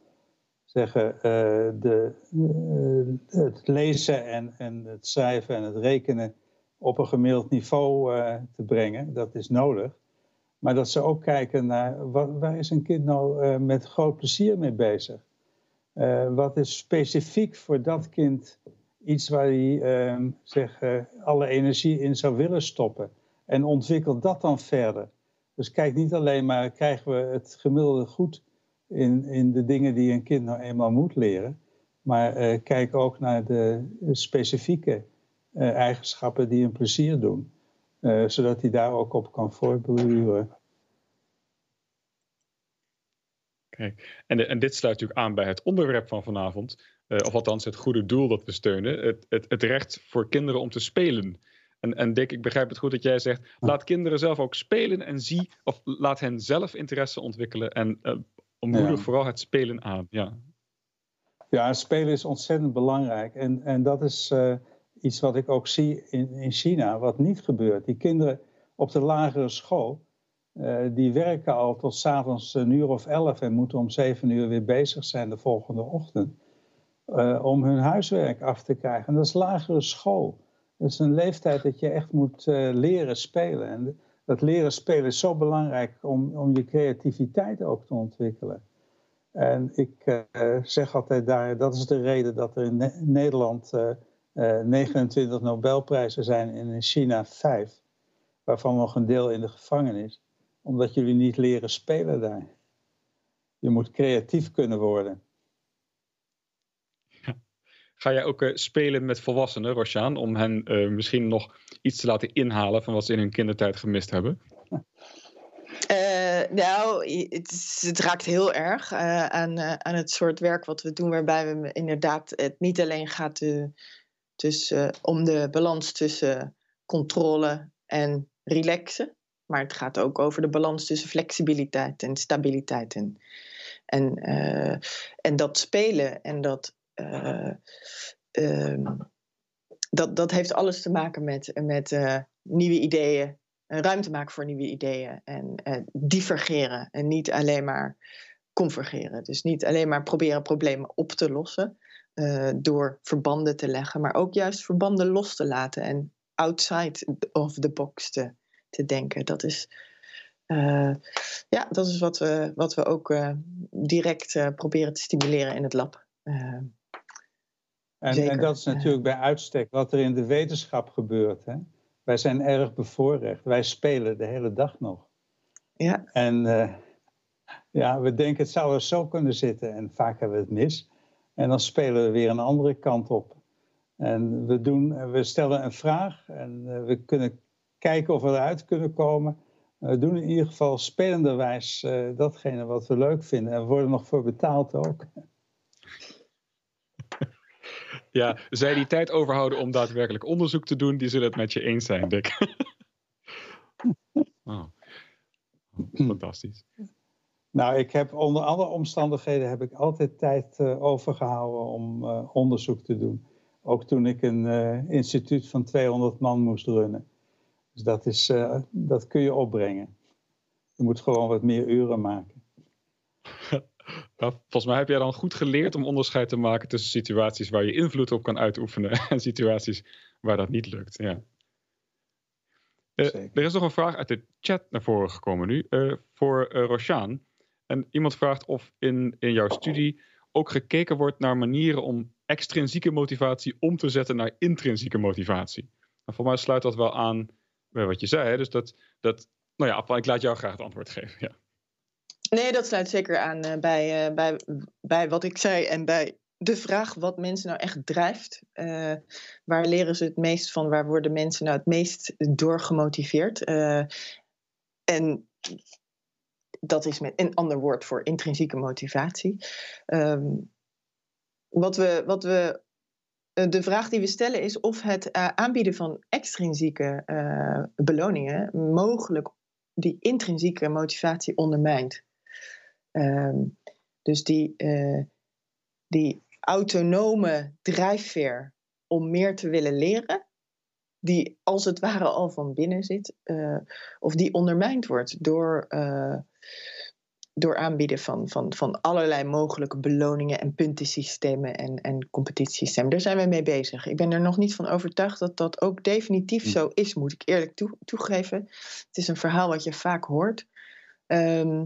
zeggen, uh, de, het lezen en, en het schrijven en het rekenen op een gemiddeld niveau te brengen. Dat is nodig. Maar dat ze ook kijken naar wat, waar is een kind nou met groot plezier mee bezig? wat is specifiek voor dat kind iets waar hij ehm, zeg, alle energie in zou willen stoppen? En ontwikkelt dat dan verder. Dus kijk niet alleen maar, krijgen we het gemiddelde goed in, in de dingen die een kind nou eenmaal moet leren. Maar uh, kijk ook naar de specifieke uh, eigenschappen die een plezier doen. Uh, zodat hij daar ook op kan voortborduren. Kijk, en, en dit sluit natuurlijk aan bij het onderwerp van vanavond. of althans het goede doel dat we steunen. Het, het, het recht voor kinderen om te spelen. En, en Dick, ik begrijp het goed dat jij zegt, laat kinderen zelf ook spelen en zie, of laat hen zelf interesse ontwikkelen en uh, moedig ja. vooral het spelen aan. Ja, ja spelen is ontzettend belangrijk. En, en dat is uh, iets wat ik ook zie in, in China, wat niet gebeurt. Die kinderen op de lagere school, uh, die werken al tot s'avonds een uur of elf en moeten om zeven uur weer bezig zijn de volgende ochtend. om hun huiswerk af te krijgen. En dat is lagere school. Het is een leeftijd dat je echt moet leren spelen. En dat leren spelen is zo belangrijk om, om je creativiteit ook te ontwikkelen. En ik uh, zeg altijd daar, dat is de reden dat er in ne Nederland uh, 29 Nobelprijzen zijn en in China 5. Waarvan nog een deel in de gevangenis. Omdat jullie niet leren spelen daar. Je moet creatief kunnen worden. Ga jij ook uh, spelen met volwassenen, Rosjaan, om hen uh, misschien nog iets te laten inhalen van wat ze in hun kindertijd gemist hebben? Uh, nou, het, het, raakt heel erg aan, aan het soort werk wat we doen, waarbij we inderdaad het niet alleen gaat tussen, om de balans tussen controle en relaxen, maar het gaat ook over de balans tussen flexibiliteit en stabiliteit. En, en, en dat spelen en dat dat, dat heeft alles te maken met, met uh, nieuwe ideeën, ruimte maken voor nieuwe ideeën en divergeren en niet alleen maar convergeren. Dus niet alleen maar proberen problemen op te lossen door verbanden te leggen, maar ook juist verbanden los te laten en outside of the box te, te denken. Dat is, ja, dat is wat we, wat we ook direct proberen te stimuleren in het lab. En, en, dat is natuurlijk bij uitstek wat er in de wetenschap gebeurt. Hè? Wij zijn erg bevoorrecht. Wij spelen de hele dag nog. Ja. En ja, we denken het zou er zo kunnen zitten en vaak hebben we het mis. En dan spelen we weer een andere kant op. En we, doen, we stellen een vraag en eh, we kunnen kijken of we eruit kunnen komen. We doen in ieder geval spelenderwijs uh, datgene wat we leuk vinden. En we worden nog voor betaald ook. Ja, zij die tijd overhouden om daadwerkelijk onderzoek te doen, die zullen het met je eens zijn, Dick. Oh. Fantastisch. Nou, ik heb onder alle omstandigheden heb ik altijd tijd uh, overgehouden om uh, onderzoek te doen. Ook toen ik een uh, instituut van 200 man moest runnen. Dus dat, is, dat kun je opbrengen. Je moet gewoon wat meer uren maken. Nou, volgens mij heb jij dan goed geleerd om onderscheid te maken tussen situaties waar je invloed op kan uitoefenen en situaties waar dat niet lukt. Ja. er is nog een vraag uit de chat naar voren gekomen nu voor Roshaan. En iemand vraagt of in, in jouw studie ook gekeken wordt naar manieren om extrinsieke motivatie om te zetten naar intrinsieke motivatie. En voor mij sluit dat wel aan bij wat je zei. Hè? Dus dat, dat, nou ja, ik laat jou graag het antwoord geven. Ja. Nee, dat sluit zeker aan uh, bij, uh, bij, bij wat ik zei en bij de vraag wat mensen nou echt drijft. Uh, waar leren ze het meest van? Waar worden mensen nou het meest door gemotiveerd? en dat is met een ander woord voor intrinsieke motivatie. Ehm, wat we, wat we, eh, de vraag die we stellen is of het aanbieden van extrinsieke beloningen mogelijk die intrinsieke motivatie ondermijnt. Um, dus die, die autonome drijfveer om meer te willen leren, die als het ware al van binnen zit, of die ondermijnd wordt door door aanbieden van, van, van allerlei mogelijke beloningen en puntensystemen en, en competitiesystemen. Daar zijn we mee bezig. Ik ben er nog niet van overtuigd dat dat ook definitief hm. zo is, moet ik eerlijk toe, toegeven. Het is een verhaal wat je vaak hoort. Ehm,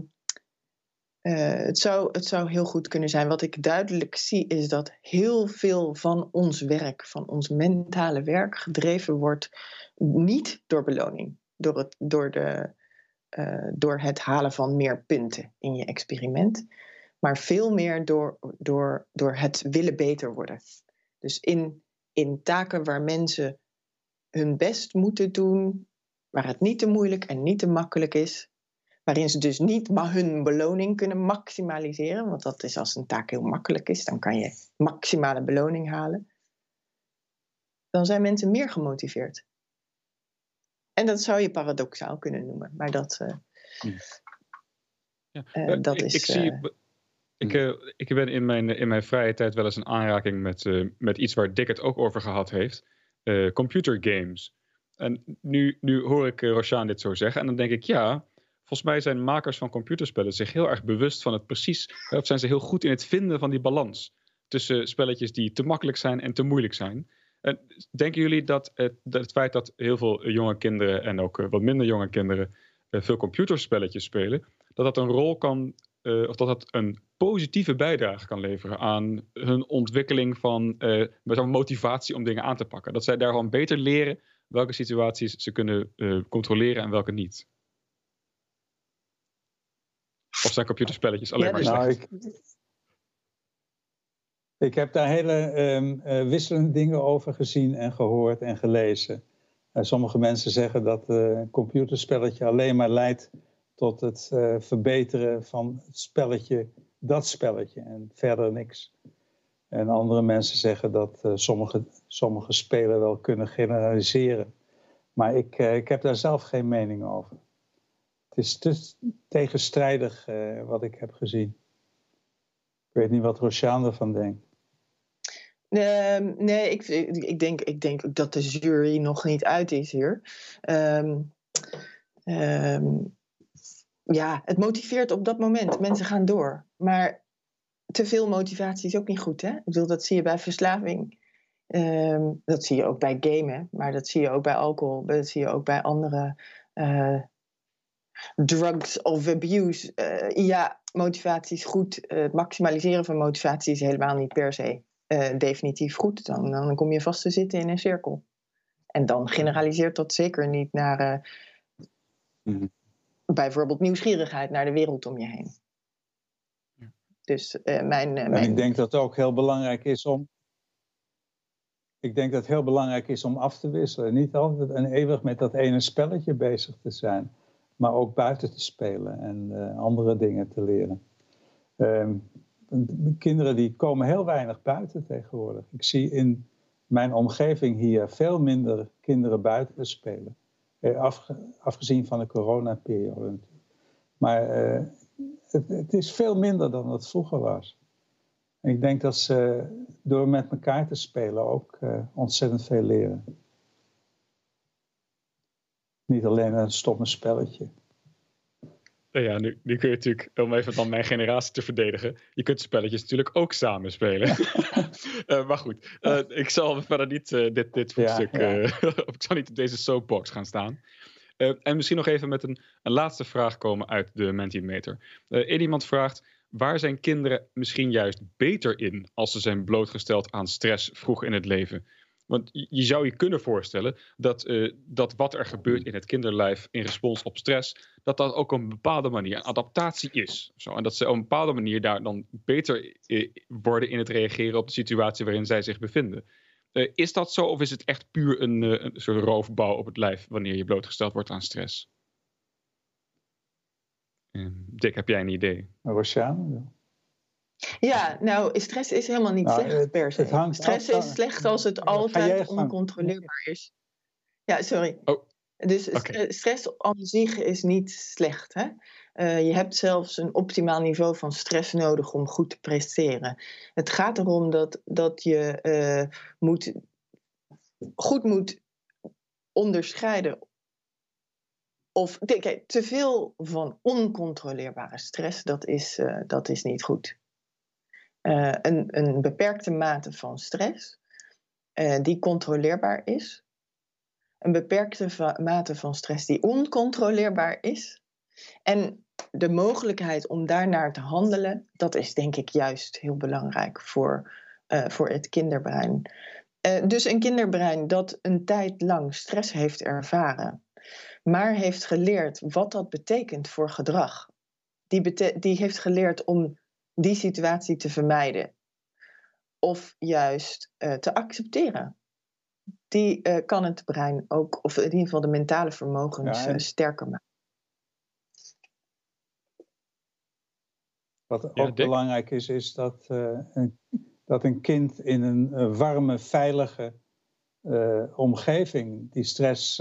eh, het, zou, het zou heel goed kunnen zijn. Wat ik duidelijk zie is dat heel veel van ons werk, van ons mentale werk, gedreven wordt niet door beloning, door, het, door de uh, door het halen van meer punten in je experiment, maar veel meer door, door, door het willen beter worden. Dus in, in taken waar mensen hun best moeten doen, waar het niet te moeilijk en niet te makkelijk is, waarin ze dus niet maar hun beloning kunnen maximaliseren, want dat is als een taak heel makkelijk is, dan kan je maximale beloning halen. Dan zijn mensen meer gemotiveerd. En dat zou je paradoxaal kunnen noemen, maar dat. Uh, ja. Uh, dat ik, is. Ik, zie, ik, uh, ik ben in mijn, in mijn vrije tijd wel eens een aanraking met, met iets waar Dick het ook over gehad heeft: computergames. En nu, nu hoor ik Roshaan dit zo zeggen, en dan denk ik ja. Volgens mij zijn makers van computerspellen zich heel erg bewust van het precies. Of zijn ze heel goed in het vinden van die balans. Tussen spelletjes die te makkelijk zijn en te moeilijk zijn denken jullie dat het, dat feit dat heel veel jonge kinderen en ook eh, wat minder jonge kinderen eh, veel computerspelletjes spelen, dat dat een rol kan, uh, of dat dat een positieve bijdrage kan leveren aan hun ontwikkeling van uh, motivatie om dingen aan te pakken? Dat zij daarvan beter leren welke situaties ze kunnen controleren en welke niet? Of zijn computerspelletjes alleen maar slecht? Nou, ik, ik heb daar hele um, wisselende dingen over gezien en gehoord en gelezen. Uh, sommige mensen zeggen dat uh, een computerspelletje alleen maar leidt tot het uh, verbeteren van het spelletje, dat spelletje en verder niks. En andere mensen zeggen dat sommige, sommige spelen wel kunnen generaliseren. Maar ik, ik heb daar zelf geen mening over. Het is te tegenstrijdig wat ik heb gezien. Ik weet niet wat Roshaan ervan denkt. Uh, nee, ik, ik, denk, ik denk dat de jury nog niet uit is hier. Um, um, ja, het motiveert op dat moment. Mensen gaan door. Maar te veel motivatie is ook niet goed. Hè? Ik bedoel, dat zie je bij verslaving. Dat zie je ook bij gamen. Maar dat zie je ook bij alcohol. Dat zie je ook bij andere drugs of abuse. ja, motivatie is goed. het maximaliseren van motivatie is helemaal niet per se definitief goed. Dan, dan kom je vast te zitten in een cirkel. En dan generaliseert dat zeker niet naar mm bijvoorbeeld nieuwsgierigheid naar de wereld om je heen. Dus mijn, mijn... ik denk dat het ook heel belangrijk is om. Ik denk dat het heel belangrijk is om af te wisselen. Niet altijd en eeuwig met dat ene spelletje bezig te zijn, maar ook buiten te spelen en uh, andere dingen te leren. Ehm, kinderen die komen heel weinig buiten tegenwoordig. Ik zie in mijn omgeving hier veel minder kinderen buiten spelen. afgezien van de coronaperiode. Maar het, het, is veel minder dan het vroeger was. En ik denk dat ze door met elkaar te spelen ook ontzettend veel leren. Niet alleen een stomme spelletje. Nou ja, nu, nu kun je natuurlijk, om even dan mijn generatie te verdedigen, je kunt spelletjes natuurlijk ook samen spelen. uh, maar goed, uh, ik zal verder niet dit, dit voetstuk, ja, ja. ik zal niet op deze soapbox gaan staan. En misschien nog even met een, een, laatste vraag komen uit de Mentimeter. Uh, iemand vraagt, waar zijn kinderen misschien juist beter in als ze zijn blootgesteld aan stress vroeg in het leven? Want je zou je kunnen voorstellen dat, uh, dat wat er gebeurt in het kinderlijf in respons op stress, dat dat ook op een bepaalde manier een adaptatie is. Zo. En dat ze op een bepaalde manier daar dan beter worden in het reageren op de situatie waarin zij zich bevinden. Uh, is dat zo of is het echt puur een, een, soort roofbouw op het lijf wanneer je blootgesteld wordt aan stress? Uh, Dick, heb jij een idee? Rosjaan? Ja, nou, stress is helemaal niet nou, slecht per se. stress is slecht als het altijd oncontroleerbaar is. Ja, sorry. Oh. Dus okay. stress aan zich is niet slecht. Hè? Uh, je hebt zelfs een optimaal niveau van stress nodig om goed te presteren. Het gaat erom dat, dat je uh, moet, goed moet onderscheiden. Of kijk, te veel van oncontroleerbare stress, dat is, uh, dat is niet goed. Een, een beperkte mate van stress, die controleerbaar is. Een beperkte mate van stress die oncontroleerbaar is. En de mogelijkheid om daarnaar te handelen, dat is denk ik juist heel belangrijk voor, uh, voor het kinderbrein. Dus een kinderbrein dat een tijd lang stress heeft ervaren, maar heeft geleerd wat dat betekent voor gedrag. Die, die heeft geleerd om die situatie te vermijden of juist uh, te accepteren. Die kan het brein ook, of in ieder geval de mentale vermogens, ja, sterker maken. Wat ook belangrijk is, is dat, uh, een, dat een kind in een warme, veilige uh, omgeving die stress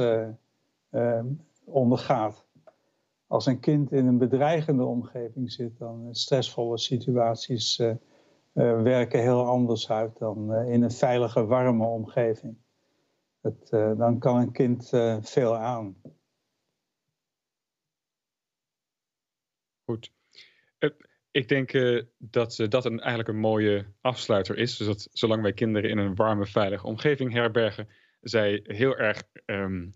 ehm, ondergaat. Als een kind in een bedreigende omgeving zit, dan stressvolle situaties werken heel anders uit dan in een veilige, warme omgeving. Het, dan kan een kind veel aan. Goed ik denk dat dat een, eigenlijk een mooie afsluiter is. Dus dat zolang wij kinderen in een warme, veilige omgeving herbergen, zij heel erg um,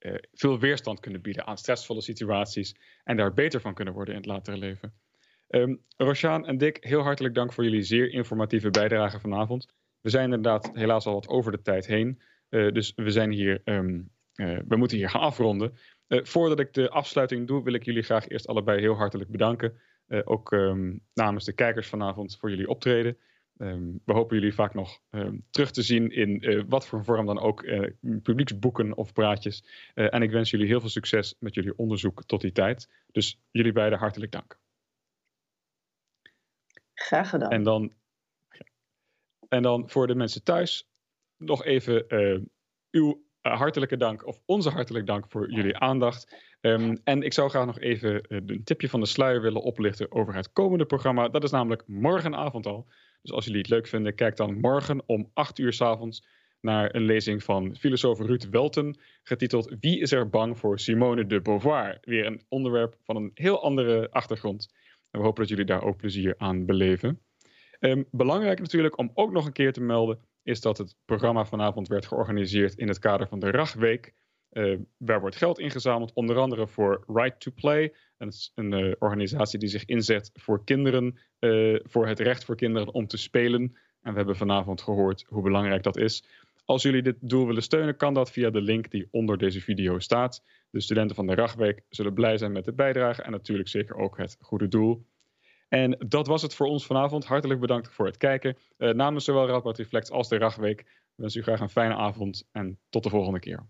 uh, veel weerstand kunnen bieden aan stressvolle situaties en daar beter van kunnen worden in het latere leven. Um, en Dick, heel hartelijk dank voor jullie zeer informatieve bijdrage vanavond. We zijn inderdaad helaas al wat over de tijd heen, dus we zijn hier, um, we moeten hier gaan afronden. voordat ik de afsluiting doe, wil ik jullie graag eerst allebei heel hartelijk bedanken. Ook um, namens de kijkers vanavond voor jullie optreden. Um, we hopen jullie vaak nog um, terug te zien in uh, wat voor vorm dan ook, uh, publieksboeken of praatjes. en ik wens jullie heel veel succes met jullie onderzoek tot die tijd. Dus jullie beiden hartelijk dank. Graag gedaan. En dan, en dan voor de mensen thuis nog even uw hartelijke dank, of onze hartelijk dank voor jullie aandacht. Um, en ik zou graag nog even een tipje van de sluier willen oplichten over het komende programma. Dat is namelijk morgenavond al. Dus als jullie het leuk vinden, kijk dan morgen om 8 uur s avonds naar een lezing van filosoof Ruud Welten, getiteld Wie is er bang voor Simone de Beauvoir? Weer een onderwerp van een heel andere achtergrond. En we hopen dat jullie daar ook plezier aan beleven. Um, belangrijk natuurlijk om ook nog een keer te melden, is dat het programma vanavond werd georganiseerd in het kader van de Rachweek. Waar wordt geld ingezameld? Onder andere voor Right to Play, een, een organisatie die zich inzet voor kinderen, voor het recht voor kinderen om te spelen. En we hebben vanavond gehoord hoe belangrijk dat is. Als jullie dit doel willen steunen, kan dat via de link die onder deze video staat. De studenten van de Ragweek zullen blij zijn met de bijdrage en natuurlijk zeker ook het goede doel. En dat was het voor ons vanavond. Hartelijk bedankt voor het kijken. Namens zowel Radboud Reflex als de Ragweek wens u graag een fijne avond en tot de volgende keer.